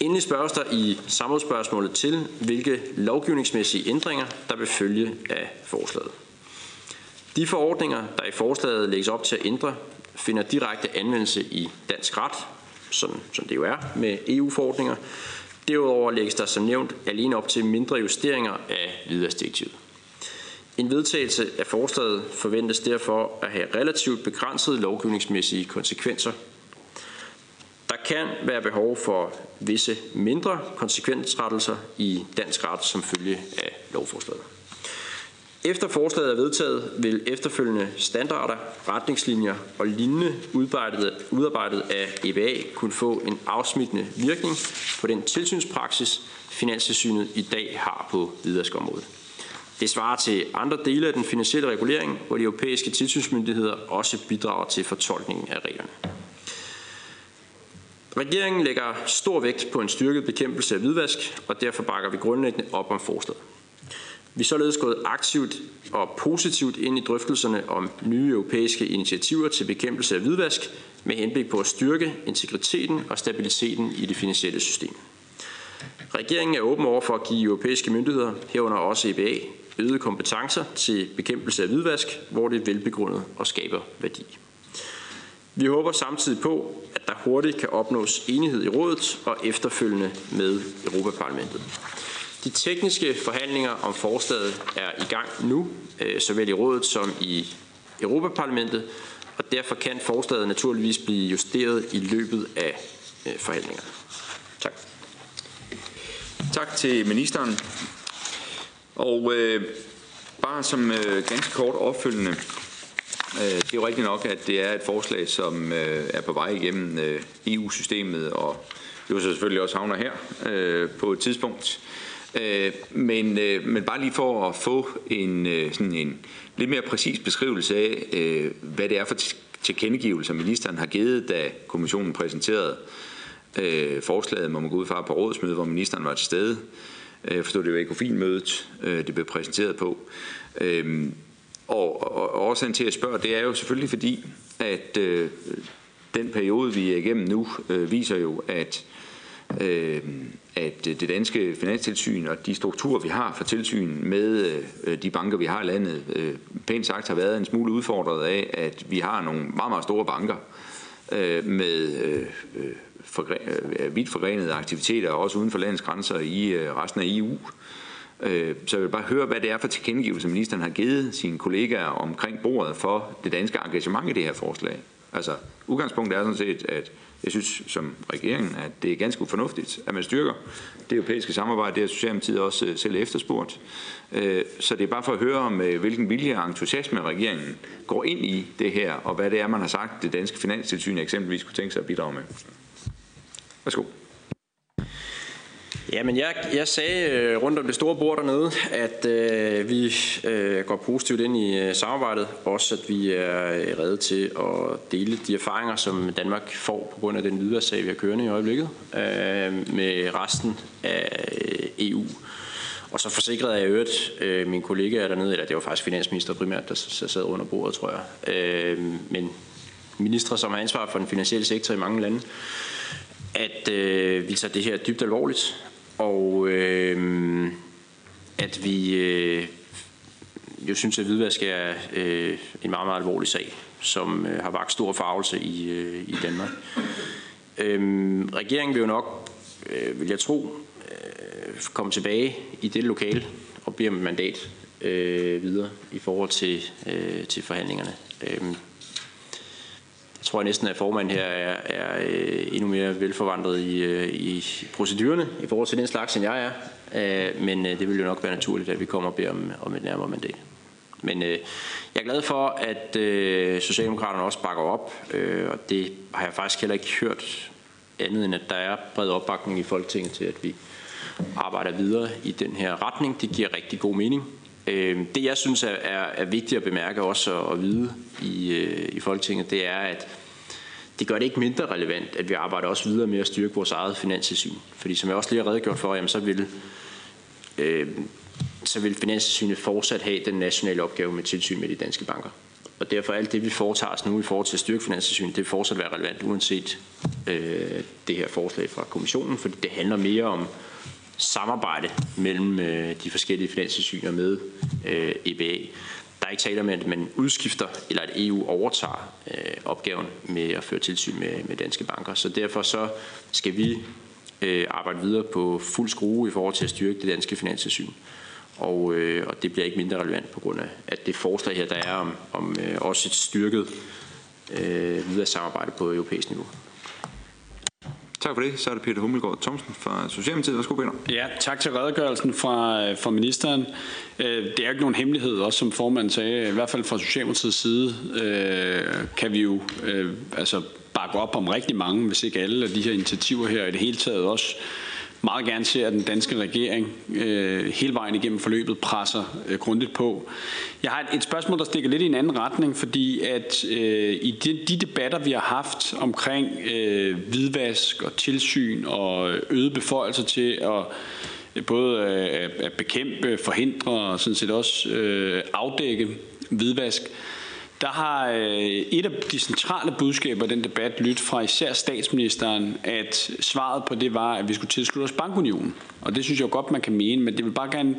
Endelig spørges der i samrådsspørgsmålet til, hvilke lovgivningsmæssige ændringer, der vil følge af forslaget. De forordninger, der i forslaget lægges op til at ændre, finder direkte anvendelse i dansk ret, som, som det jo er med EU-forordninger. Derudover lægges der som nævnt alene op til mindre justeringer af hvidvaskdirektivet. En vedtagelse af forslaget forventes derfor at have relativt begrænsede lovgivningsmæssige konsekvenser. Der kan være behov for visse mindre konsekvensrettelser i dansk ret som følge af lovforslaget. Efter forslaget er vedtaget, vil efterfølgende standarder, retningslinjer og lignende udarbejdet, udarbejdet af EBA kunne få en afsmittende virkning på den tilsynspraksis, Finanstilsynet i dag har på hvidvaskområdet. Det svarer til andre dele af den finansielle regulering, hvor de europæiske tilsynsmyndigheder også bidrager til fortolkningen af reglerne. Regeringen lægger stor vægt på en styrket bekæmpelse af hvidvask, og derfor bakker vi grundlæggende op om forslaget. Vi er således gået aktivt og positivt ind i drøftelserne om nye europæiske initiativer til bekæmpelse af hvidvask med henblik på at styrke integriteten og stabiliteten i det finansielle system. Regeringen er åben over for at give europæiske myndigheder, herunder også EBA, øgede kompetencer til bekæmpelse af hvidvask, hvor det er velbegrundet og skaber værdi. Vi håber samtidig på, at der hurtigt kan opnås enighed i rådet og efterfølgende med Europaparlamentet. De tekniske forhandlinger om forslaget er i gang nu, øh, såvel i rådet som i Europaparlamentet, og derfor kan forslaget naturligvis blive justeret i løbet af øh, forhandlingerne. Tak. Tak til ministeren. Og øh, bare som øh, ganske kort opfølgende, øh, det er jo rigtigt nok, at det er et forslag, som øh, er på vej igennem øh, EU-systemet, og jo så selvfølgelig også havner her øh, på et tidspunkt. Øh, Øh, men, øh, men bare lige for at få en, øh, sådan en lidt mere præcis beskrivelse af, øh, hvad det er for tilkendegivelser, ministeren har givet, da kommissionen præsenterede øh, forslaget, må man gå ud fra på rådsmødet, hvor ministeren var til stede. Jeg forstod, det var Ekofin-mødet, øh, det blev præsenteret på. Øh, og, og årsagen til at spørge, det er jo selvfølgelig fordi, at øh, den periode, vi er igennem nu, øh, viser jo, at øh, at øh, det danske finanstilsyn og de strukturer, vi har for tilsyn med øh, de banker, vi har i landet, øh, pænt sagt har været en smule udfordret af, at vi har nogle meget, meget store banker med vidt forgrenede aktiviteter, også uden for landets grænser i resten af EU. Så jeg vil bare høre, hvad det er for tilkendegivelse, ministeren har givet sine kollegaer omkring bordet for det danske engagement i det her forslag. Altså, udgangspunktet er sådan set, at jeg synes som regeringen, at det er ganske fornuftigt, at man styrker det europæiske samarbejde. Det har Socialdemokratiet også øh, selv efterspurgt. Øh, så det er bare for at høre om, øh, hvilken vilje og entusiasme regeringen går ind i det her, og hvad det er, man har sagt, det danske finanstilsyn eksempelvis kunne tænke sig at bidrage med. Værsgo. Jamen, jeg, jeg sagde øh, rundt om det store bord dernede, at øh, vi øh, går positivt ind i øh, samarbejdet. Også at vi er øh, redde til at dele de erfaringer, som Danmark får på grund af den videre sag, vi har kørende i øjeblikket, øh, med resten af øh, EU. Og så forsikrede jeg øvrigt øh, mine kollegaer dernede, eller det var faktisk finansminister primært, der sad under bordet, tror jeg. Øh, men ministre, som har ansvar for den finansielle sektor i mange lande, at øh, vi tager det her dybt alvorligt, og øh, at vi øh, jo synes, at hvidvask er øh, en meget, meget alvorlig sag, som øh, har vagt stor farvelse i, øh, i Danmark. Øh, regeringen vil jo nok, øh, vil jeg tro, øh, komme tilbage i det lokale og bede om et mandat øh, videre i forhold til, øh, til forhandlingerne. Øh, jeg tror næsten, at formanden her er, er øh, endnu mere velforvandret i, øh, i procedurerne i forhold til den slags, end jeg er. Øh, men det vil jo nok være naturligt, at vi kommer og beder om, om et nærmere mandat. Men øh, jeg er glad for, at øh, Socialdemokraterne også bakker op, øh, og det har jeg faktisk heller ikke hørt andet end, at der er bred opbakning i Folketinget til, at vi arbejder videre i den her retning. Det giver rigtig god mening. Øh, det jeg synes er, er, er vigtigt at bemærke også og vide i, øh, i Folketinget, det er, at det gør det ikke mindre relevant, at vi arbejder også videre med at styrke vores eget finanssyn. Fordi som jeg også lige har redegjort for, jamen, så vil øh, så vil Finanssynet fortsat have den nationale opgave med tilsyn med de danske banker. Og derfor alt det, vi foretager os nu i forhold til at styrke Finanssynet, det vil fortsat være relevant, uanset øh, det her forslag fra kommissionen, fordi det handler mere om samarbejde mellem øh, de forskellige finanssyner med øh, EBA. Der er ikke tale om, at man udskifter, eller at EU overtager øh, opgaven med at føre tilsyn med, med danske banker. Så derfor så skal vi øh, arbejde videre på fuld skrue i forhold til at styrke det danske finanssyn. Og, øh, og det bliver ikke mindre relevant på grund af, at det forslag her, der er om, om øh, også et styrket øh, videre samarbejde på europæisk niveau. Tak for det. Så er det Peter Hummelgaard Thomsen fra Socialdemokratiet. Værsgo, Peter. Ja, tak til redegørelsen fra, øh, fra ministeren. Øh, det er ikke nogen hemmelighed, også som formanden sagde, i hvert fald fra Socialdemokratiets side, øh, kan vi jo altså bakke op om rigtig mange, hvis ikke alle af de her initiativer her, i det hele taget også meget gerne ser, at den danske regering øh, hele vejen igennem forløbet presser øh, grundigt på. Jeg har et, et spørgsmål, der stikker lidt i en anden retning, fordi at øh, i de, de debatter, vi har haft omkring øh, hvidvask og tilsyn og øget beføjelser til at øh, både øh, at bekæmpe, forhindre og sådan set også øh, afdække hvidvask, øh, der har øh, et af de centrale budskaber i den debat lyttet fra især statsministeren, at svaret på det var, at vi skulle tilslutte os bankunionen. Og det synes jeg godt, man kan mene, men det vil bare gerne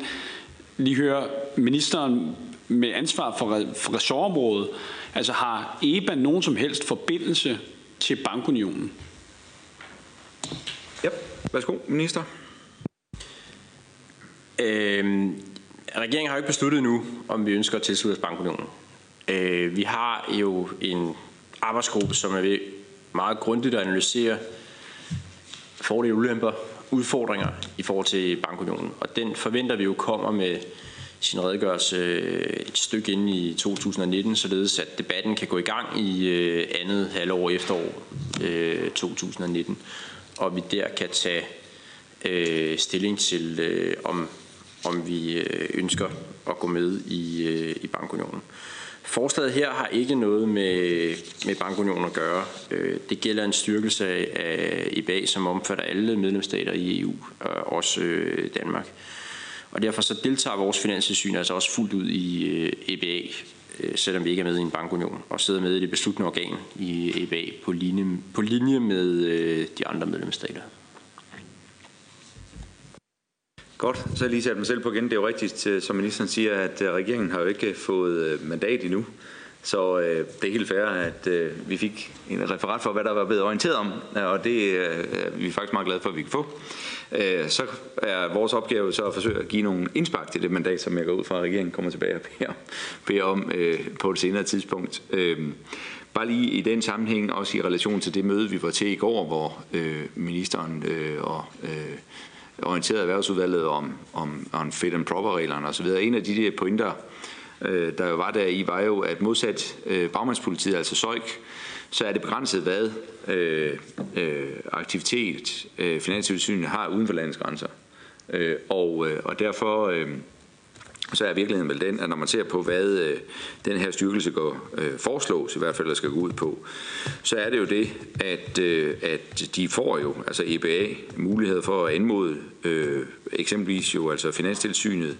lige høre ministeren med ansvar for, for ressortområdet. Altså har EBA nogen som helst forbindelse til bankunionen? Ja, værsgo, minister. Øhm, regeringen har jo ikke besluttet nu, om vi ønsker at tilslutte os bankunionen. Øh, vi har jo en arbejdsgruppe, som er ved meget grundigt at analysere fordele, ulemper, udfordringer i forhold til bankunionen. Og den forventer vi jo kommer med sin redegørelse øh, et stykke ind i 2019, således at debatten kan gå i gang i øh, andet halvår efterår øh, 2019, og vi der kan tage stilling til, om, om vi ønsker at gå med i, i bankunionen. Forslaget her har ikke noget med, med bankunionen at gøre. Øh, det gælder en styrkelse af EBA, som omfatter alle medlemsstater i EU, og øh, også øh, Danmark. Og derfor så deltager vores finanssyn altså også fuldt ud i EBA, selvom vi ikke er med i en bankunion, og sidder med i det besluttende organ i EBA på linje, på linje med de andre medlemsstater. Godt, så lige sætte mig selv på igen. Det er jo rigtigt, øh, som ministeren siger, at øh, regeringen har jo ikke øh, fået mandat endnu Så øh, det er helt fair, at øh, vi fik en referat for, hvad der var blevet orienteret om, og det øh, er vi faktisk meget glade for, at vi kan få. Øh, så er vores opgave så at forsøge at give nogle indspark til det mandat, som jeg går ud fra, at regeringen kommer tilbage og beder, beder om øh, på et senere tidspunkt. Øh, Bare lige i den sammenhæng, også i relation til det møde, vi var til i går, hvor øh, ministeren øh, og øh, orienteret erhvervsudvalget om, om, om fit and proper-reglerne osv. En af de der pointer, øh, der var der i, var jo, at modsat øh, bagmandspolitiet, altså SØJK, så er det begrænset, hvad øh, øh, aktivitet øh, Finanstilsynet har uden for landets grænser. Øh, og, øh, og derfor... Øh, så er virkeligheden vel den, at når man ser på, hvad øh, den her styrkelse går, øh, foreslås, i hvert fald der skal gå ud på, så er det jo det, at, øh, at de får jo, altså EBA, mulighed for at anmode øh, eksempelvis jo altså Finanstilsynet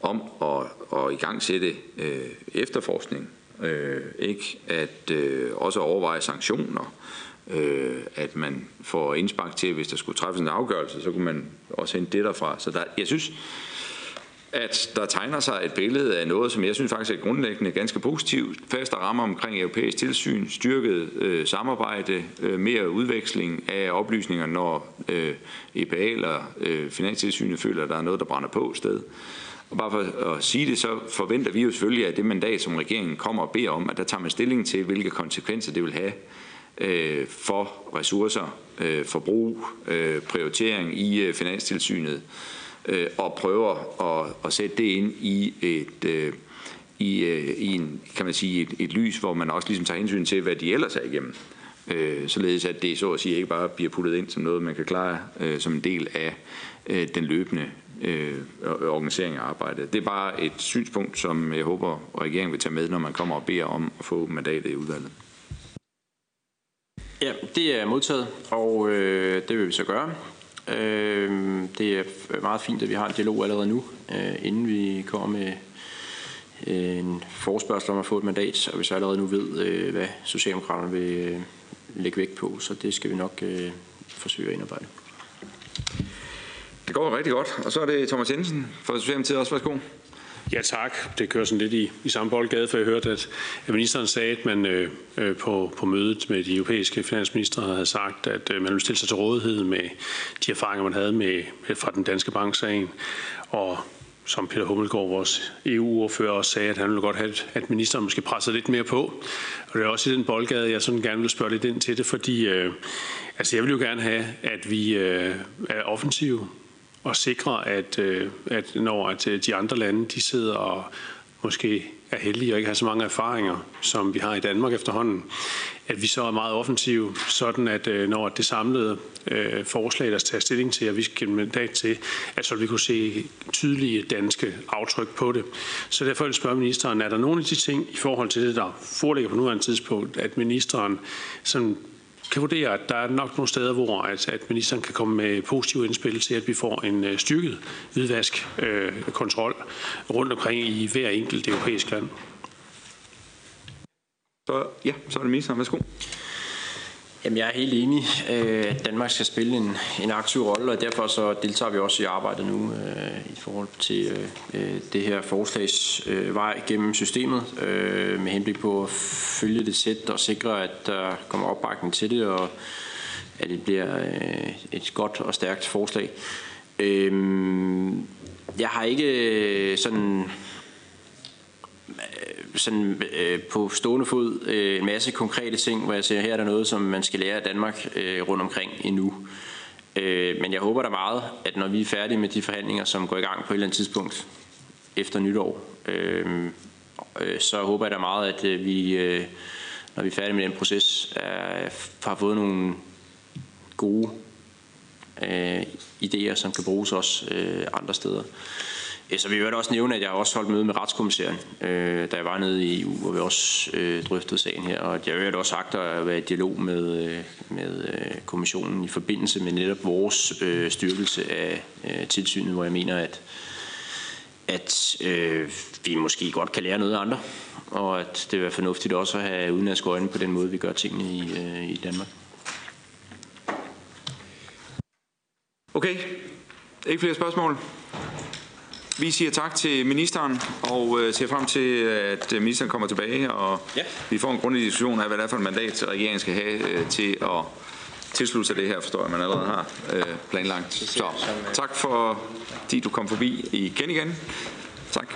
om at, at i gang sætte øh, efterforskning, øh, ikke at øh, også overveje sanktioner, øh, at man får indspark til, hvis der skulle træffes en afgørelse, så kunne man også hente det derfra. Så der, jeg synes, at der tegner sig et billede af noget, som jeg synes faktisk er grundlæggende ganske positivt. Faste rammer omkring europæisk tilsyn, styrket øh, samarbejde, øh, mere udveksling af oplysninger, når øh, EPA eller øh, Finanstilsynet føler, at der er noget, der brænder på sted. Og bare for at sige det, så forventer vi jo selvfølgelig, at det mandat, som regeringen kommer og beder om, at der tager man stilling til, hvilke konsekvenser det vil have øh, for ressourcer, øh, forbrug, øh, prioritering i øh, Finanstilsynet øh, øh, og prøver at, at sætte det ind i et øh, i, øh, i en, kan man sige, et, et lys, hvor man også ligesom tager hensyn til, hvad de ellers er igennem. Øh, således at det så at sige ikke bare bliver puttet ind som noget, man kan klare øh, som en del af øh, den løbende øh, organisering af arbejdet. Det er bare et synspunkt, som jeg håber, regeringen vil tage med, når man kommer og beder om at få mandatet i udvalget. Ja, det er modtaget, og øh, det vil vi så gøre. Øh, det er meget fint, at vi har en dialog allerede nu, øh, inden vi kommer med øh, en forspørgsel om at få et mandat, og vi så allerede nu ved, øh, hvad Socialdemokraterne vil øh, lægge vægt på, så det skal vi nok øh, forsøge at indarbejde. Det går rigtig godt, og så er det Thomas Jensen fra Socialdemokratiet også. Værsgo. Ja tak. Det kører sådan lidt i, i samme boldgade, for jeg hørte, at, ministeren sagde, at man øh, øh, på, på mødet med de europæiske finansministre havde sagt, at øh, man ville stille sig til rådighed med de erfaringer, man havde med, med fra den danske banksagen. Og som Peter Hummelgaard, vores EU-ordfører, også sagde, at han ville godt have, at ministeren måske pressede lidt mere på. Og det er også i den boldgade, jeg sådan gerne vil spørge lidt ind til det, fordi øh, altså jeg vil jo gerne have, at vi øh, er offensive og sikre, at, øh, at når at øh, de andre lande de sidder og måske er heldige og ikke har så mange erfaringer, som vi har i Danmark efterhånden, at vi så er meget offensive, sådan at øh, når det samlede øh, forslag, der tager stilling til, at vi skal give mandat til, at så vi kunne se tydelige danske aftryk på det. Så derfor vil jeg spørge ministeren, er der nogle af de ting i forhold til det, der foreligger på nuværende tidspunkt, at ministeren sådan kan vurdere, at der er nok nogle steder, hvor at, at ministeren kan komme med positive indspil til, at vi får en øh, styrket hvidvaskkontrol øh, rundt omkring i hver enkelt europæisk land. Så, ja, så er det ministeren. Værsgo. Jamen, jeg er helt enig, øh, at Danmark skal spille en, en aktiv rolle, og derfor så deltager vi også i arbejdet nu øh, i forhold til øh, det her forslags øh, vej gennem systemet, øh, med henblik på at følge det sæt og sikre, at der kommer opbakning til det, og at det bliver øh, et godt og stærkt forslag. Øh, jeg har ikke øh, sådan Øh, sådan øh, på stående fod øh, en masse konkrete ting, hvor jeg siger, her er der noget, som man skal lære af Danmark øh, rundt omkring endnu. Øh, men jeg håber da meget, at når vi er færdige med de forhandlinger, som går i gang på et eller andet tidspunkt efter nytår, øh, øh, så håber jeg da meget, at øh, vi, øh, når vi er færdige med den proces, øh, har fået nogle gode øh, idéer, som kan bruges også øh, andre steder. Øh, så vi vil også nævne, at jeg også holdt møde med retskommissæren, øh, da jeg var nede i EU, hvor vi også øh, drøftede sagen her. Og jeg vil også sagt at være i dialog med, med kommissionen i forbindelse med netop vores styrkelse af tilsynet, hvor jeg mener, at, at øh, vi måske godt kan lære noget af andre, og at det vil være fornuftigt også at have udenlandske øjne på den måde, vi gør tingene i, øh, i Danmark. Okay, ikke flere spørgsmål. Vi siger tak til ministeren og øh, ser frem til, at øh, ministeren kommer tilbage, og Ja. vi får en grundig diskussion af, hvad det er for et mandat, regeringen skal have øh, til at tilslutte sig det her, forstår jeg, man allerede har øh, planlagt. Så tak for, fordi du kom forbi igen igen. Tak.